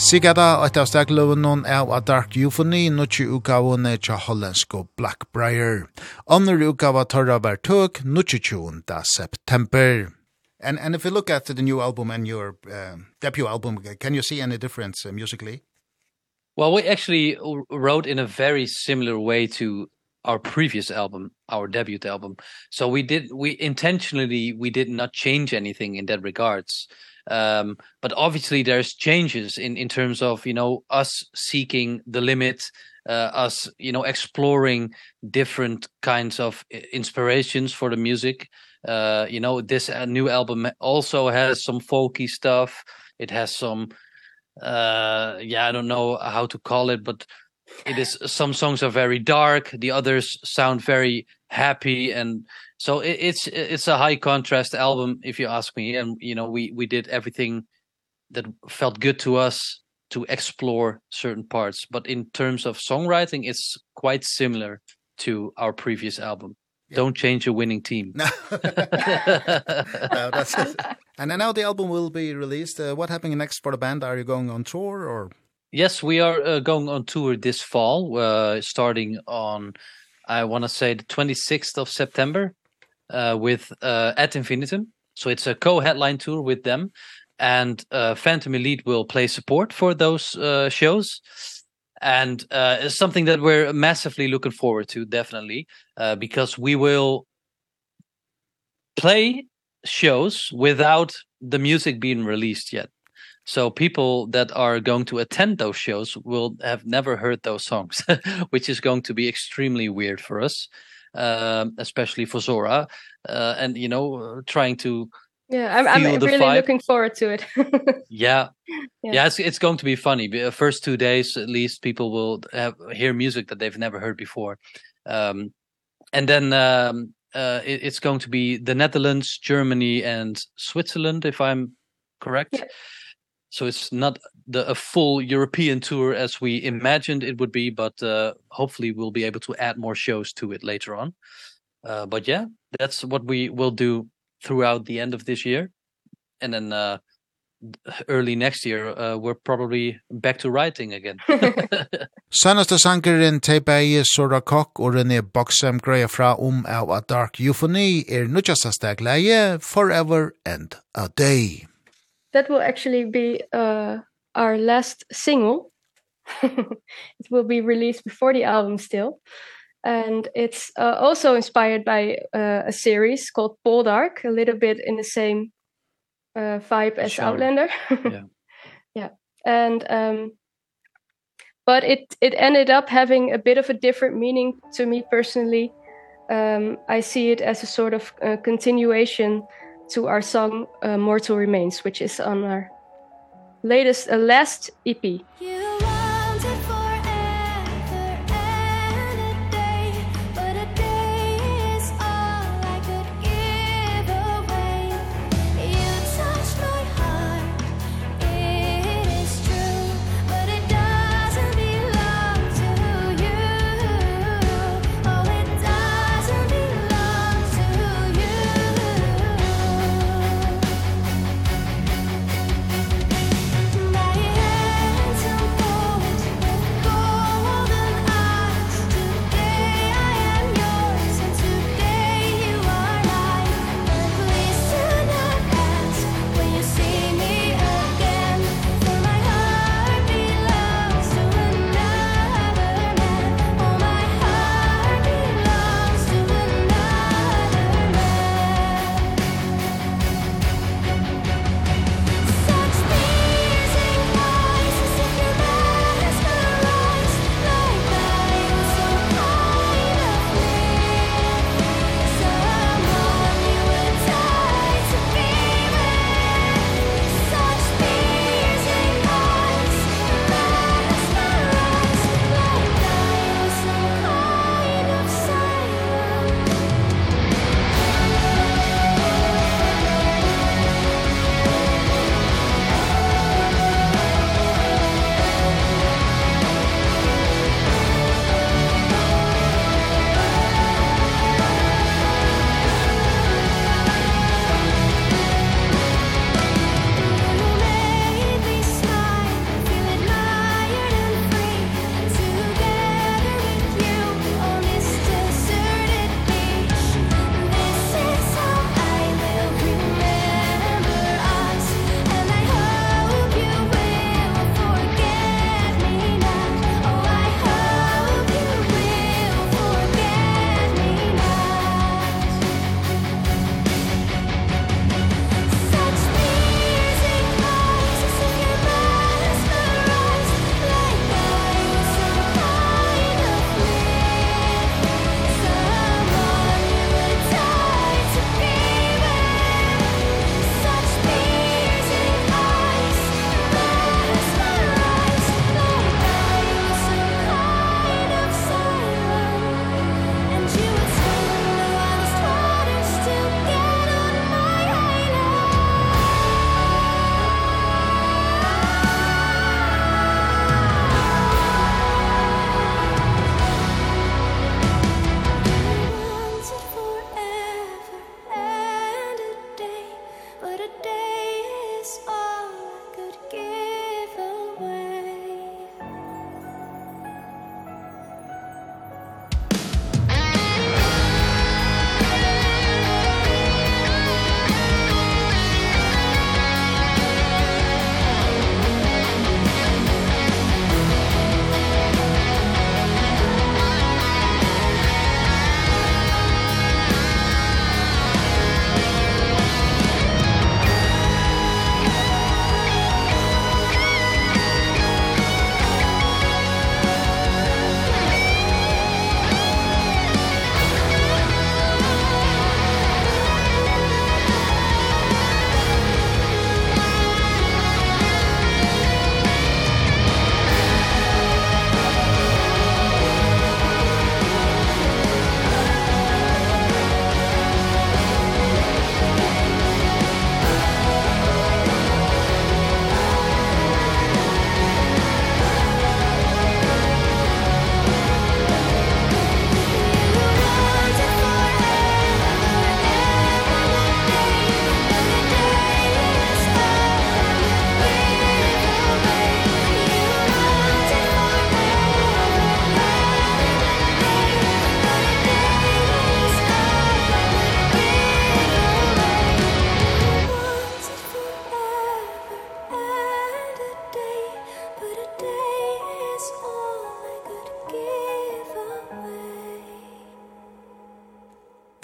Sigada at av stagløvnån er av Dark Euphony, nutje utgavene tja hollandsko Blackbriar. Andre utgava torra var tøk, nutje 20. september. And, and if you look at the new album and your uh, debut album, can you see any difference uh, musically? Well, we actually wrote in a very similar way to our previous album, our debut album. So we did we intentionally we did not change anything in that regards. Uh, um but obviously there's changes in in terms of you know us seeking the limit uh, us you know exploring different kinds of inspirations for the music. Uh you know this uh, new album also has some folky stuff. It has some uh yeah i don't know how to call it but it is some songs are very dark the others sound very happy and so it, it's it's a high contrast album if you ask me and you know we we did everything that felt good to us to explore certain parts but in terms of songwriting it's quite similar to our previous album. Yeah. don't change a winning team. No, no that's it. and now the album will be released. Uh, what happening next for the band? Are you going on tour or? Yes, we are uh, going on tour this fall, uh, starting on, I want to say, the 26th of September uh, with uh, at Infinitum. So it's a co-headline tour with them. And uh, Phantom Elite will play support for those uh, shows. And uh, it's something that we're massively looking forward to, definitely, uh, because we will play shows without the music being released yet. So people that are going to attend those shows will have never heard those songs, which is going to be extremely weird for us, um, especially for Zora, uh, and you know, trying to Yeah, I'm I'm really vibe. looking forward to it. yeah. yeah. Yeah, it's it's going to be funny. The first two days at least people will have hear music that they've never heard before. Um and then um uh it, it's going to be the Netherlands, Germany and Switzerland if I'm correct. Yeah so it's not the a full European tour as we imagined it would be but uh hopefully we'll be able to add more shows to it later on. Uh but yeah, that's what we will do throughout the end of this year and then uh early next year uh, we're probably back to writing again. Sanaste sankeren Tebeje Sora Kok og René Boxem greia fra om av A Dark Euphony er nutjasta stegleie Forever and a Day that will actually be uh our last single. it will be released before the album still. And it's uh, also inspired by uh, a series called Poldark, a little bit in the same uh, vibe as Shower. Outlander. yeah. Yeah. And um but it it ended up having a bit of a different meaning to me personally. Um I see it as a sort of uh, continuation to our song uh, Mortal Remains, which is on our latest uh, last EP. You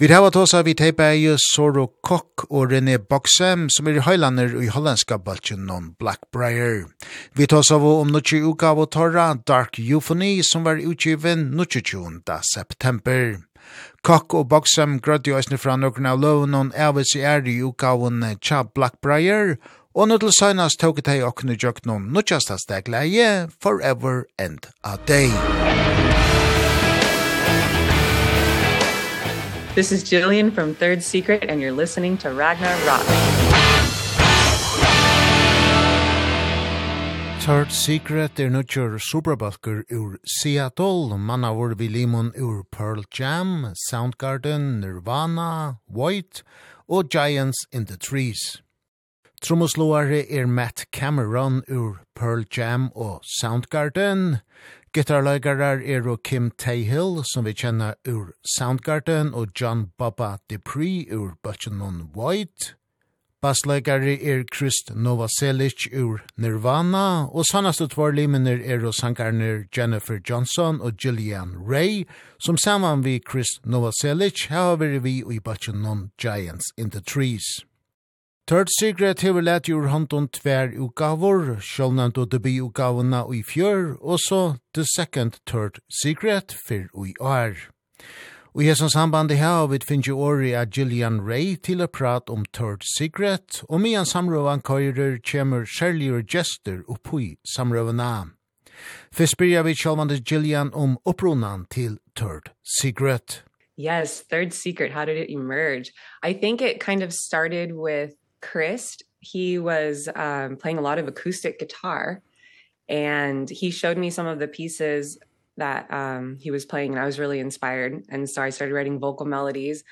Vi har hatt oss av vi teipa i Soro Kokk og René Boksem, som er i høylander i hollandska baltjen om Blackbriar. Vi tar oss av om nukki uka av torra Dark Euphony, som var utgiven nukki 20. september. Kokk og Boksem grødde jo eisne fra nøkken av loven og avvis i er i uka av en tja Blackbriar, og nå til søgnast tåket teg okkene jøkken om nutjasta stegleie Forever and a Day. Forever and a Day. This is Jillian from Third Secret, and you're listening to Ragnar Rock. Third Secret er nutjur superbalkur ur Seattle, mannavur vi limon ur Pearl Jam, Soundgarden, Nirvana, White og Giants in the Trees. Tromosloare er Matt Cameron ur Pearl Jam og Soundgarden, Gitarleikarar er Kim Tayhill, som vi kjenner ur Soundgarden, og John Baba Dupree ur Butchenon White. Bassleikari er Krist Novoselic ur Nirvana, og sannaste tvår limener er og sangarner Jennifer Johnson og Gillian Ray, som saman vi Krist Novoselic har vi vi i Butchenon Giants in the Trees. Third Secret hever let your hand on tver utgavor, sjålnant og debi utgavene i fjør, og så The Second Third Secret fyr ui år. Og i hesson sambandi her vi finnes jo åri av Gillian Ray til å prate om Third Secret, og mian samrøvan køyrer kjemur særligere gester oppi samrøvana. Fyrst byrja vi sjålvande Gillian om opprunan til Third Secret. Yes, Third Secret, how did it emerge? I think it kind of started with Christ. He was um playing a lot of acoustic guitar and he showed me some of the pieces that um he was playing and I was really inspired and so I started writing vocal melodies.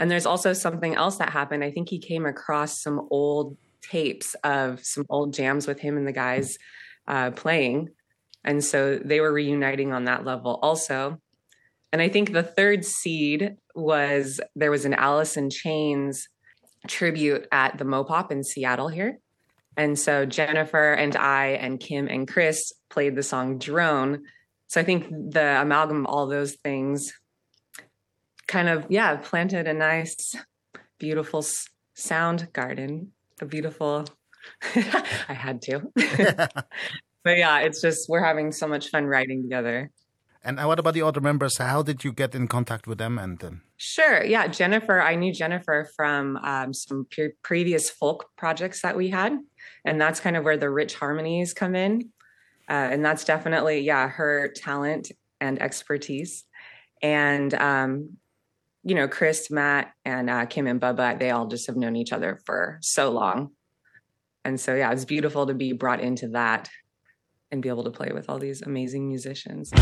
And there's also something else that happened. I think he came across some old tapes of some old jams with him and the guys uh playing. And so they were reuniting on that level also. And I think the third seed was there was an Alice in Chains tribute at the Mopop in Seattle here. And so Jennifer and I and Kim and Chris played the song Drone. So I think the amalgam of all those things kind of yeah, planted a nice beautiful sound garden, a beautiful I had to. but yeah, it's just we're having so much fun writing together. And what about the other members? How did you get in contact with them and um... Sure. Yeah, Jennifer, I knew Jennifer from um some pre previous folk projects that we had, and that's kind of where the rich harmonies come in. Uh and that's definitely yeah, her talent and expertise. And um you know, Chris, Matt and uh Kim and Bubba, they all just have known each other for so long. And so yeah, it's beautiful to be brought into that and be able to play with all these amazing musicians.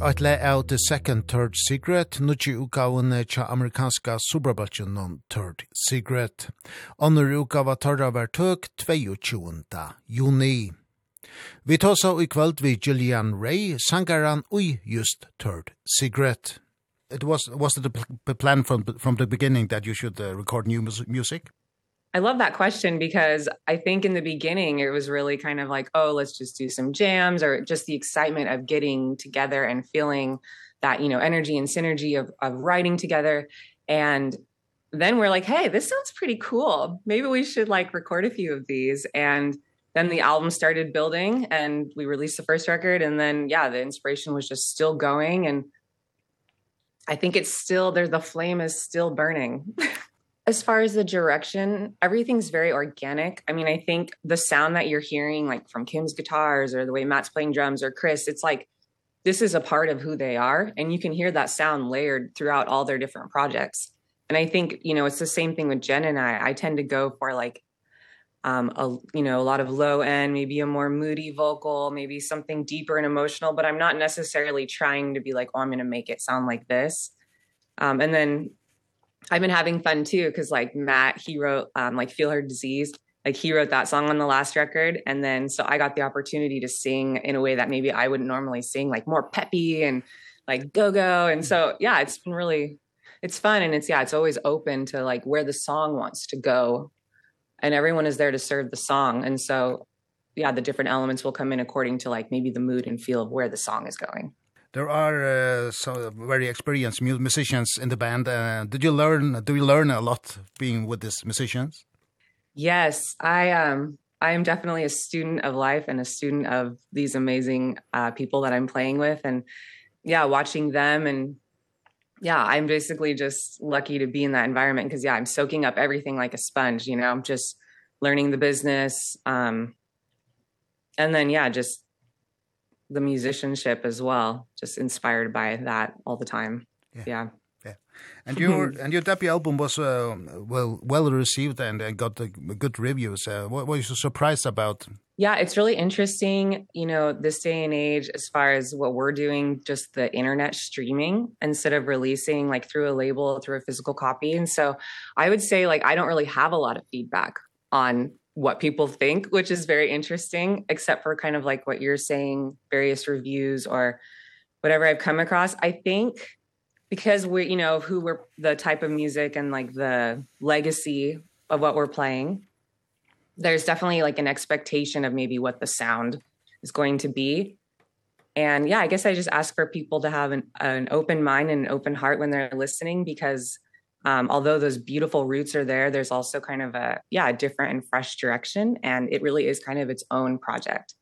eit le av The Second Third Secret, nukki utgavene tja amerikanska superbatchen non Third Secret. Annur utgava tarra var tøk 22. juni. Vi tåsa i kvöld vi Gillian Ray, sangaran ui just Third Secret. It was was it a plan from from the beginning that you should uh, record new music? I love that question because I think in the beginning it was really kind of like, oh, let's just do some jams or just the excitement of getting together and feeling that, you know, energy and synergy of of writing together and then we're like, hey, this sounds pretty cool. Maybe we should like record a few of these and then the album started building and we released the first record and then yeah, the inspiration was just still going and I think it's still there the flame is still burning. as far as the direction everything's very organic. I mean i think the sound that you're hearing like from kim's guitars or the way matt's playing drums or chris it's like this is a part of who they are and you can hear that sound layered throughout all their different projects. And i think you know it's the same thing with jen and i. I tend to go for like um a you know a lot of low end maybe a more moody vocal maybe something deeper and emotional but i'm not necessarily trying to be like oh i'm going to make it sound like this. Um and then I've been having fun too cuz like Matt he wrote um like Feel Her Disease like he wrote that song on the last record and then so I got the opportunity to sing in a way that maybe I wouldn't normally sing like more peppy and like go go and so yeah it's been really it's fun and it's yeah it's always open to like where the song wants to go and everyone is there to serve the song. And so yeah the different elements will come in according to like maybe the mood and feel of where the song is going there are uh, some very experienced musicians in the band. Uh, did you learn do you learn a lot being with these musicians? Yes, I um I am definitely a student of life and a student of these amazing uh people that I'm playing with and yeah, watching them and yeah, I'm basically just lucky to be in that environment because yeah, I'm soaking up everything like a sponge, you know. I'm just learning the business um and then yeah, just the musicianship as well just inspired by that all the time yeah, yeah. Yeah. And your and your debut album was uh, well well received and, and got the good reviews. Uh, what were you surprised about? Yeah, it's really interesting, you know, this day and age as far as what we're doing just the internet streaming instead of releasing like through a label through a physical copy. And so I would say like I don't really have a lot of feedback on what people think, which is very interesting, except for kind of like what you're saying, various reviews or whatever I've come across. I think because we, you know, who we're the type of music and like the legacy of what we're playing, there's definitely like an expectation of maybe what the sound is going to be. And yeah, I guess I just ask for people to have an an open mind and an open heart when they're listening because um although those beautiful roots are there there's also kind of a yeah a different and fresh direction and it really is kind of its own project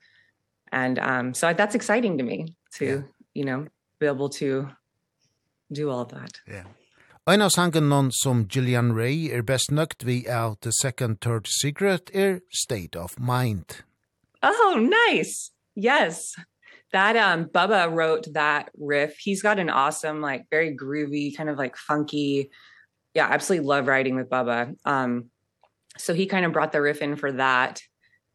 and um so that's exciting to me to yeah. you know be able to do all that yeah Ein av sangen non som Gillian Ray er best nøgt vi av The Second Third Secret er State of Mind. Oh, nice. Yes. That um Bubba wrote that riff. He's got an awesome like very groovy kind of like funky yeah, absolutely love writing with Bubba. Um so he kind of brought the riff in for that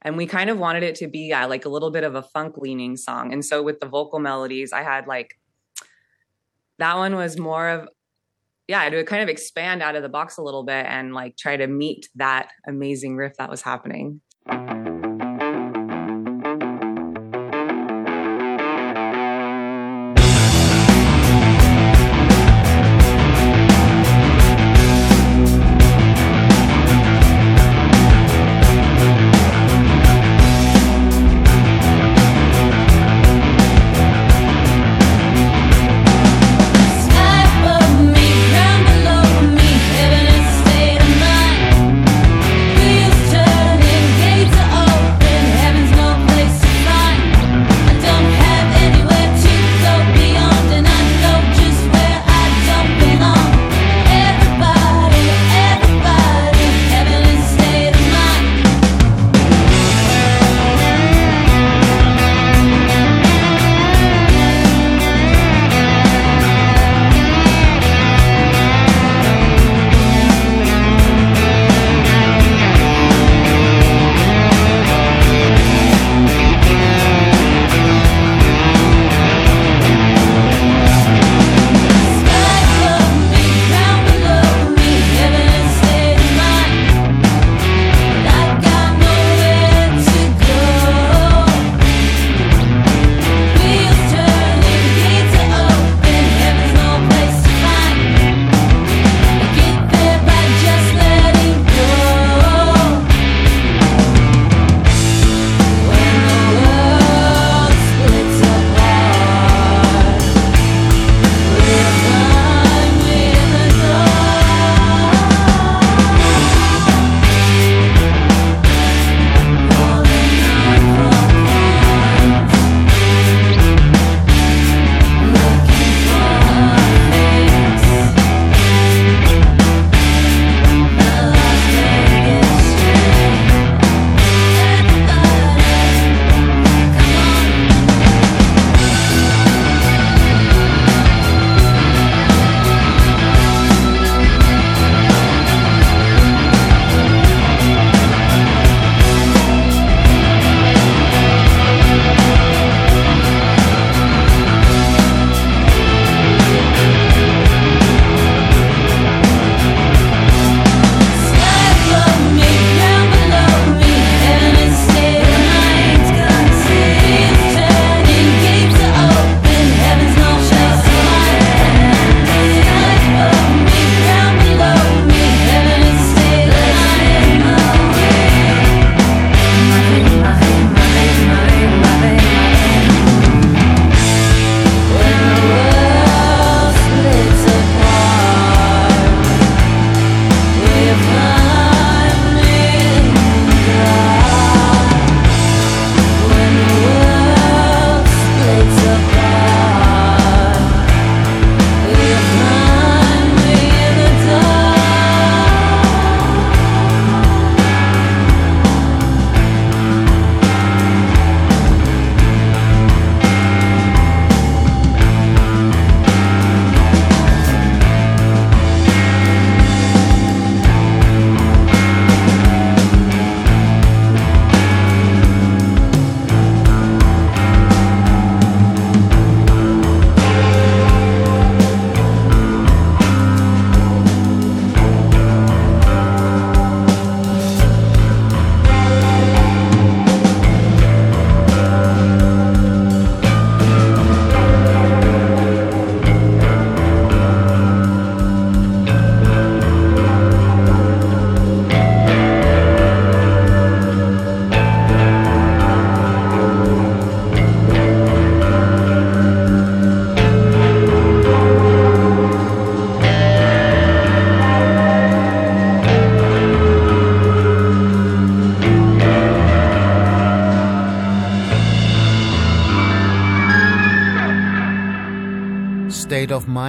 and we kind of wanted it to be yeah, like a little bit of a funk leaning song. And so with the vocal melodies, I had like that one was more of yeah, I had to kind of expand out of the box a little bit and like try to meet that amazing riff that was happening. Mm -hmm.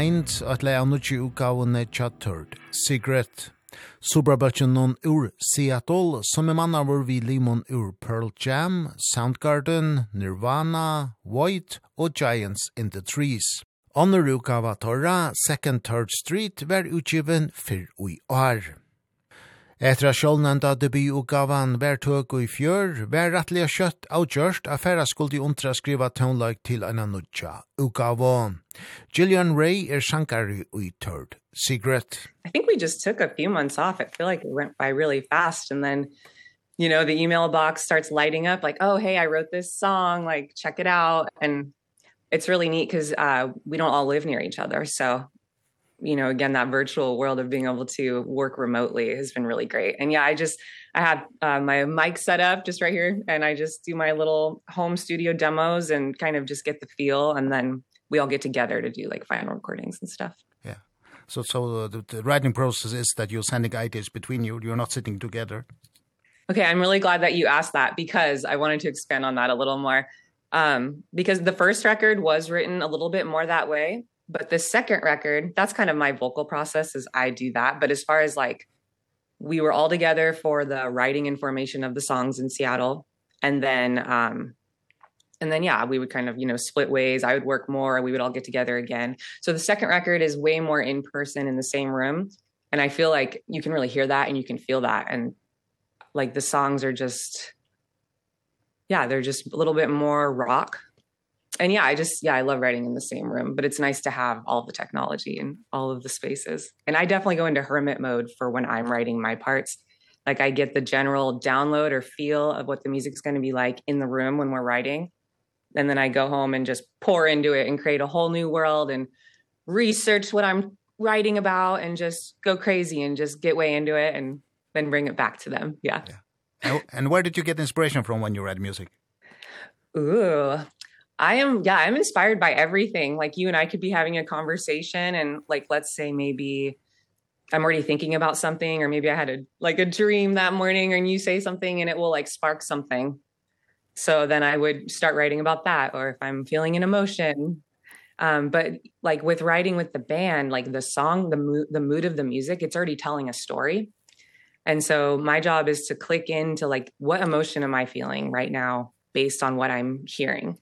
Mind, at lei av nutje utgavene Chattered, Secret. Subrabøtjen noen ur Seattle, som er mann av vår vi limon ur Pearl Jam, Soundgarden, Nirvana, White og Giants in the Trees. Andre utgava Torra, Second Third Street, var utgiven fyrr ui år. Etter at sjålnenda debut og gavan vær tøk og i fjør, vær rettelig kjøtt avgjørst at færre skulle undra skriva tøvnlag til en nudja, Ugavon. Gillian Ray er sankari i tørd. Secret. I think we just took a few months off. I feel like it went by really fast. And then, you know, the email box starts lighting up like, oh, hey, I wrote this song, like, check it out. And it's really neat cuz uh, we don't all live near each other. So you know again that virtual world of being able to work remotely has been really great. And yeah i just i have uh, my mic set up just right here and i just do my little home studio demos and kind of just get the feel and then we all get together to do like final recordings and stuff. Yeah. So so the, the writing process is that you're sending ideas between you you're not sitting together. Okay i'm really glad that you asked that because i wanted to expand on that a little more. Um because the first record was written a little bit more that way But the second record, that's kind of my vocal process is I do that, but as far as like we were all together for the writing and formation of the songs in Seattle. And then um and then yeah we would kind of you know split ways. I would work more. We would all get together again. So the second record is way more in person in the same room. And i feel like you can really hear that and you can feel that. And like the songs are just yeah they're just a little bit more rock and yeah, I just yeah, I love writing in the same room, but it's nice to have all the technology and all of the spaces. And I definitely go into hermit mode for when I'm writing my parts. Like I get the general download or feel of what the music's going to be like in the room when we're writing. And then I go home and just pour into it and create a whole new world and research what I'm writing about and just go crazy and just get way into it and then bring it back to them. Yeah. yeah. And where did you get inspiration from when you write music? Ooh, I am yeah, I'm inspired by everything. Like you and I could be having a conversation and like let's say maybe I'm already thinking about something or maybe I had a like a dream that morning and you say something and it will like spark something. So then I would start writing about that or if I'm feeling an emotion. Um but like with writing with the band, like the song, the mood, the mood of the music, it's already telling a story. And so my job is to click into like what emotion am I feeling right now based on what I'm hearing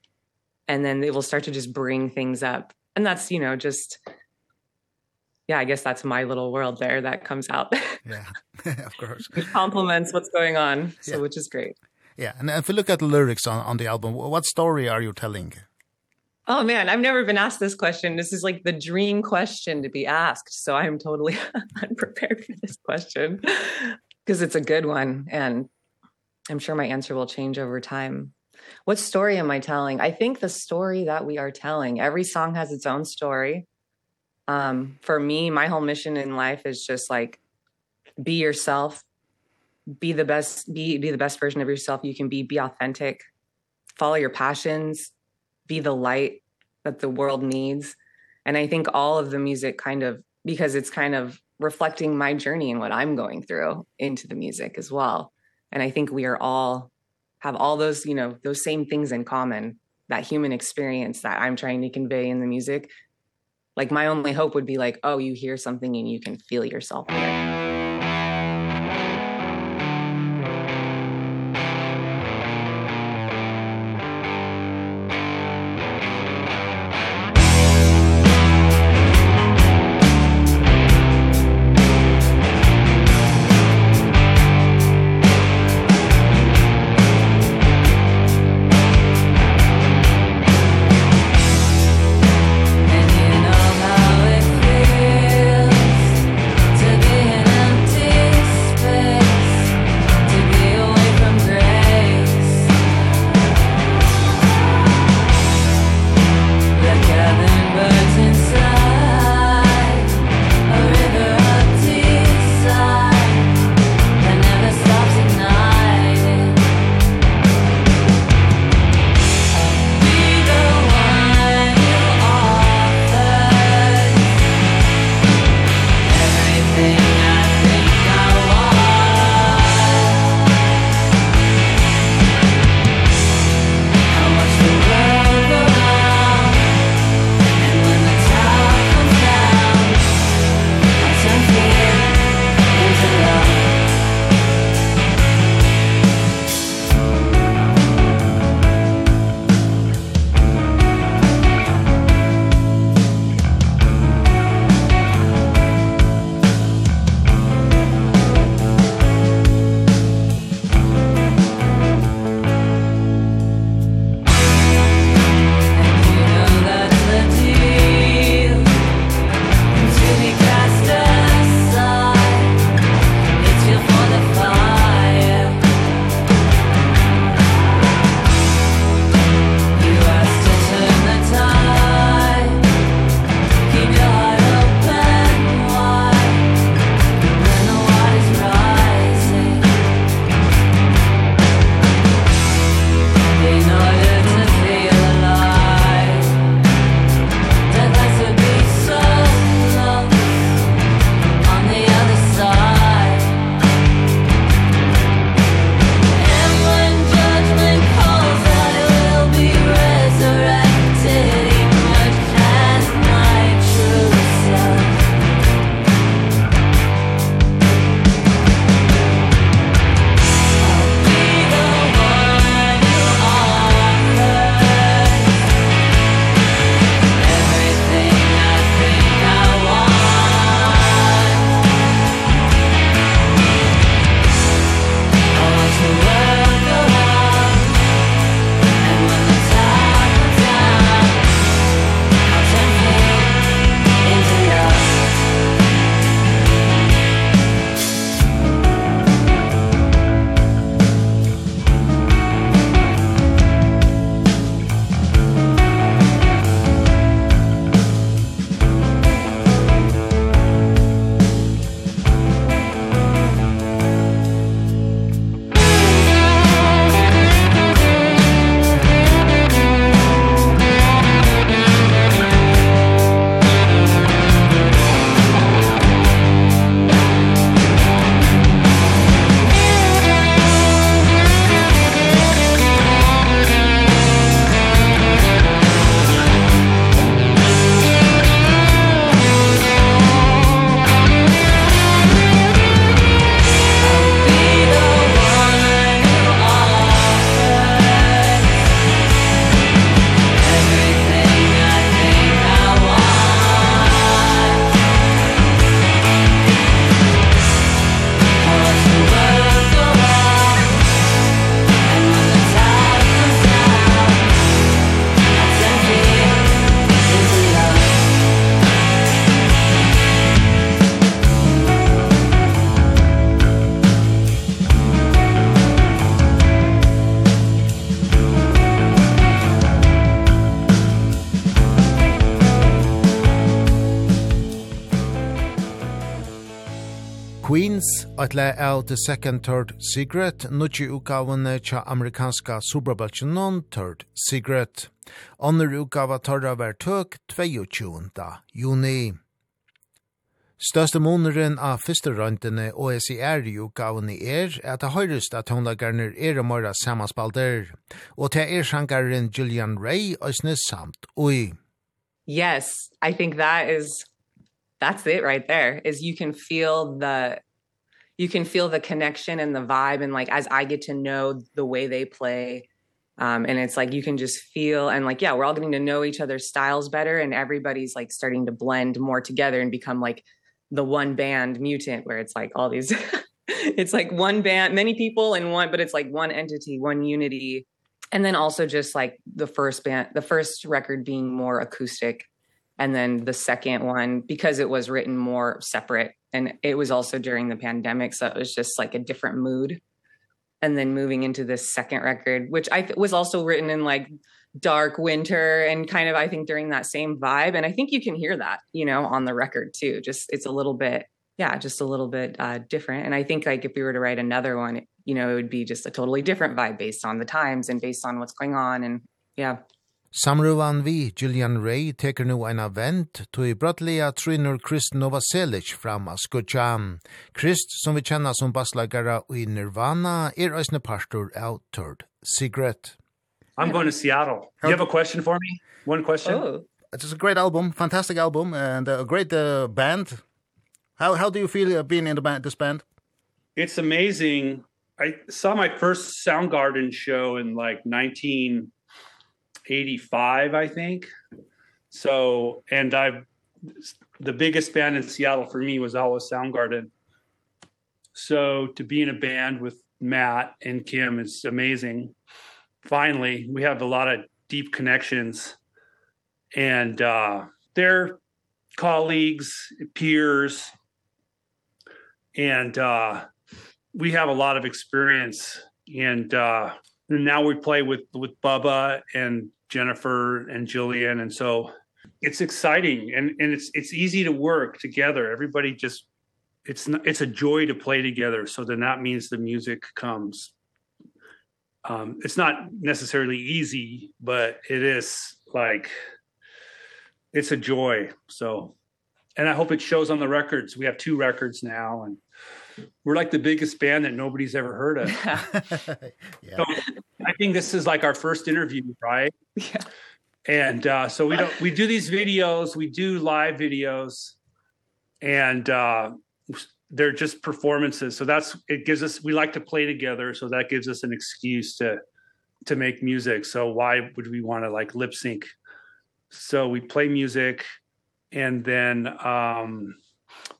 and then it will start to just bring things up and that's you know just yeah i guess that's my little world there that comes out yeah of course it complements what's going on so yeah. which is great yeah and if you look at the lyrics on on the album what story are you telling Oh man, I've never been asked this question. This is like the dream question to be asked. So I'm totally unprepared for this question because it's a good one and I'm sure my answer will change over time what story am I telling? I think the story that we are telling, every song has its own story. Um for me, my whole mission in life is just like be yourself. Be the best be be the best version of yourself you can be. Be authentic. Follow your passions. Be the light that the world needs. And I think all of the music kind of because it's kind of reflecting my journey and what I'm going through into the music as well. And I think we are all have all those, you know, those same things in common, that human experience that I'm trying to convey in the music. Like my only hope would be like, oh, you hear something and you can feel yourself in it. Atle av The Second Third Secret, nutje utgavene tja amerikanska superbølsen non Third Secret. Andre utgava tarra ver tøk 22. juni. Største måneren av første røntene og SIR-utgavene er at det høyrest at håndlagarner er og møyre sammenspalter, og til er sjangaren Julian Ray og samt ui. Yes, I think that is that's it right there is you can feel the you can feel the connection and the vibe and like as I get to know the way they play um and it's like you can just feel and like yeah we're all getting to know each other's styles better and everybody's like starting to blend more together and become like the one band mutant where it's like all these it's like one band many people and one but it's like one entity one unity. And then also just like the first band the first record being more acoustic and then the second one because it was written more separate and it was also during the pandemic so it was just like a different mood. And then moving into this second record which I was also written in like dark winter and kind of I think during that same vibe. And I think you can hear that you know on the record too. Just it's a little bit yeah just a little bit uh different. And I think like if we were to write another one you know it would be just a totally different vibe based on the times and based on what's going on and yeah. Samruvan vi, Gillian Ray, teker nu en avvent, to i brattliga trinur Krist Novoselic fram av skutjan. Krist, som vi kjenner som basslagare i Nirvana, er øsne pastor av Third Secret. I'm going to Seattle. You have a question for me? One question? Oh. It's a great album, fantastic album, and a great uh, band. How, how do you feel uh, being in the band, this band? It's amazing. I saw my first Soundgarden show in like 19... 85 I think. So and I've the biggest band in Seattle for me was always Soundgarden. So to be in a band with Matt and Kim is amazing. Finally, we have a lot of deep connections and uh they're colleagues, peers and uh we have a lot of experience and uh now we play with with Bubba and Jennifer and Jillian and so it's exciting and and it's it's easy to work together. Everybody just it's not, it's a joy to play together so then that means the music comes. Um it's not necessarily easy but it is like it's a joy so. And i hope it shows on the records. We have two records now and we're like the biggest band that nobody's ever heard of. yeah. So I think this is like our first interview, right? Yeah. And uh so we don't we do these videos, we do live videos and uh they're just performances. So that's it gives us we like to play together, so that gives us an excuse to to make music. So why would we want to like lip sync? So we play music and then um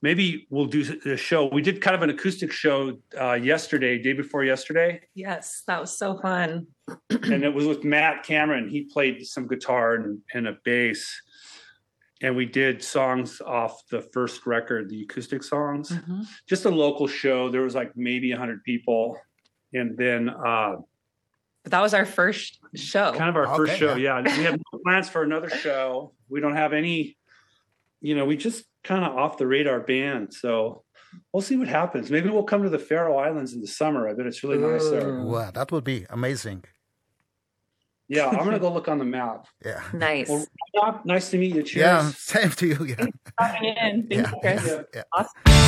maybe we'll do a show. We did kind of an acoustic show uh yesterday, day before yesterday. Yes, that was so fun. and it was with Matt Cameron. He played some guitar and and a bass. And we did songs off the first record, the acoustic songs. Mm -hmm. Just a local show. There was like maybe 100 people. And then uh But that was our first show. Kind of our okay, first show. Yeah. yeah. We have no plans for another show. We don't have any you know, we just kind of off the radar band. So we'll see what happens. Maybe we'll come to the Faroe Islands in the summer. I bet it's really nice there. Wow, that would be amazing. Yeah, I'm going to go look on the map. Yeah. Nice. Well, nice to meet you. Cheers. Yeah, same to you. Yeah. Thanks for coming in. Thank yeah, you, Chris. Yeah, yeah. Awesome.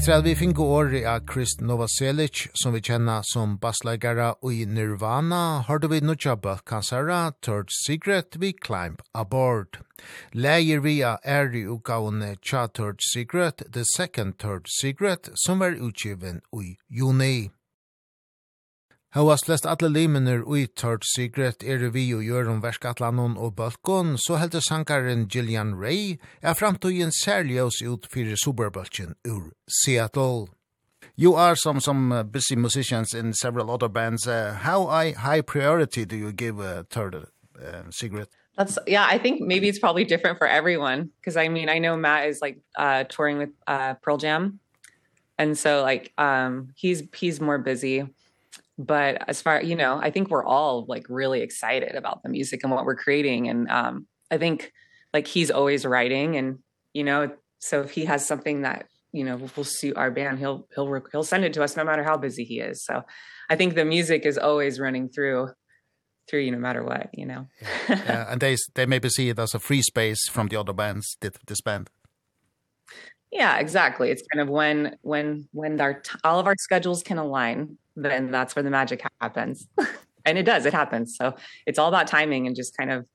Etter at vi fikk åri av Chris Novoselic, som vi kjenner som bassleggere i Nirvana, hørte du vi nutja bøtkansara Third Secret vi Climb Aboard. Leier vi av æri utgavene Cha Third Secret, The Second Third Secret, som var utgiven i juni. Hauast flest alle limener ui Third Secret er vi og gjør om verskatlanon og bølkon, så heldur sankaren Gillian Ray er framtøyen særljøs ut fyrir superbølkjen ur Seattle. You are some some uh, busy musicians in several other bands. Uh, how I, high priority do you give a uh, third uh, secret? That's yeah, I think maybe it's probably different for everyone because I mean, I know Matt is like uh touring with uh Pearl Jam. And so like um he's he's more busy but as far you know i think we're all like really excited about the music and what we're creating. And um i think like he's always writing and you know so if he has something that you know will suit our band he'll he'll he'll send it to us no matter how busy he is. So i think the music is always running through through you no matter what you know. Yeah. and they they maybe see it as a free space from the other bands that this band. Yeah exactly. It's kind of when when when our all of our schedules can align then that's where the magic happens. and it does, it happens. So it's all about timing and just kind of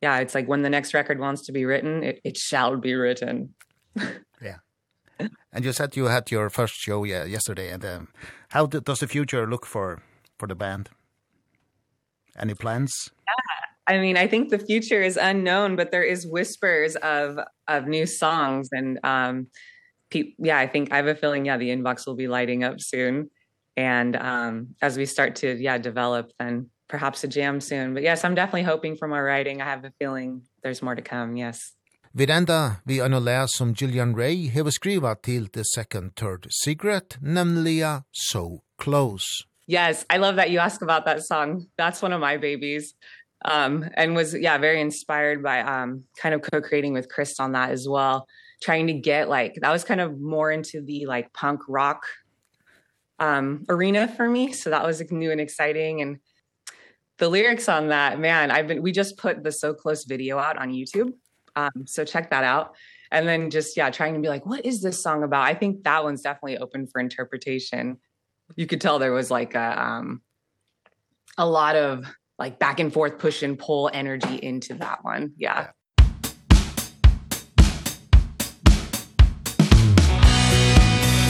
yeah, it's like when the next record wants to be written, it it shall be written. yeah. And you said you had your first show yeah, yesterday and um, how do, does the future look for for the band? Any plans? Yeah. I mean, I think the future is unknown, but there is whispers of of new songs and um yeah, I think I have a feeling yeah, the inbox will be lighting up soon and um as we start to yeah develop then perhaps a jam soon but yes I'm definitely hoping for more writing I have a feeling there's more to come yes Videnda vi anna lär som Gillian Ray hever skriva til The Second Third Secret, nemliga So Close. Yes, I love that you ask about that song. That's one of my babies. Um and was yeah, very inspired by um kind of co-creating with Chris on that as well, trying to get like that was kind of more into the like punk rock um arena for me. So that was like, new and exciting. And the lyrics on that man I've been we just put the so close video out on YouTube. Um so check that out. And then just yeah trying to be like what is this song about? I think that one's definitely open for interpretation. You could tell there was like a um a lot of like back and forth push and pull energy into that one. Yeah.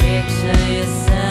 Picture yourself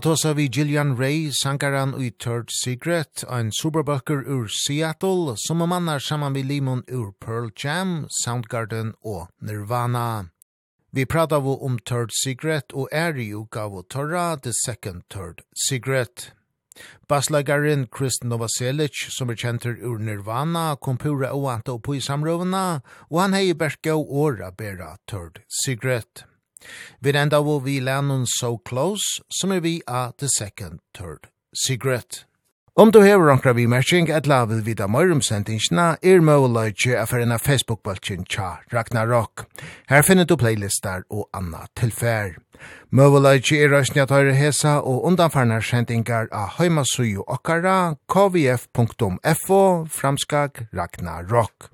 tosa vi Gillian Ray, sankaran i Third Secret, en superbøkker ur Seattle, som om annar saman vi limon ur Pearl Jam, Soundgarden og Nirvana. Vi prata vi om Third Secret og er i uka vi torra The Second Third Secret. Baslagarin Chris Novoselic, som er kjenter ur Nirvana, kom pura oanta oppo i samrøvna, og han hei berskau åra bera Third Secret. Vi enda var vi lennon So Close, som er vi av The Second Third Secret. Om du hever onkra vi merking, et la vil vida møyrum sendingsna, er møyleitje er for enn av Facebook-baltjen tja Ragnarok. Her finner du playlistar og anna tilfær. Møyleitje er røysni at høyre hesa og undanfarnar sendingar av heimasuju okkara kvf.fo framskag Ragnarok.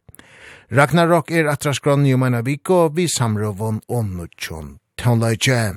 Ragnarok er atraskron i om viko, vi samrovon og nutjon. Tånleikje.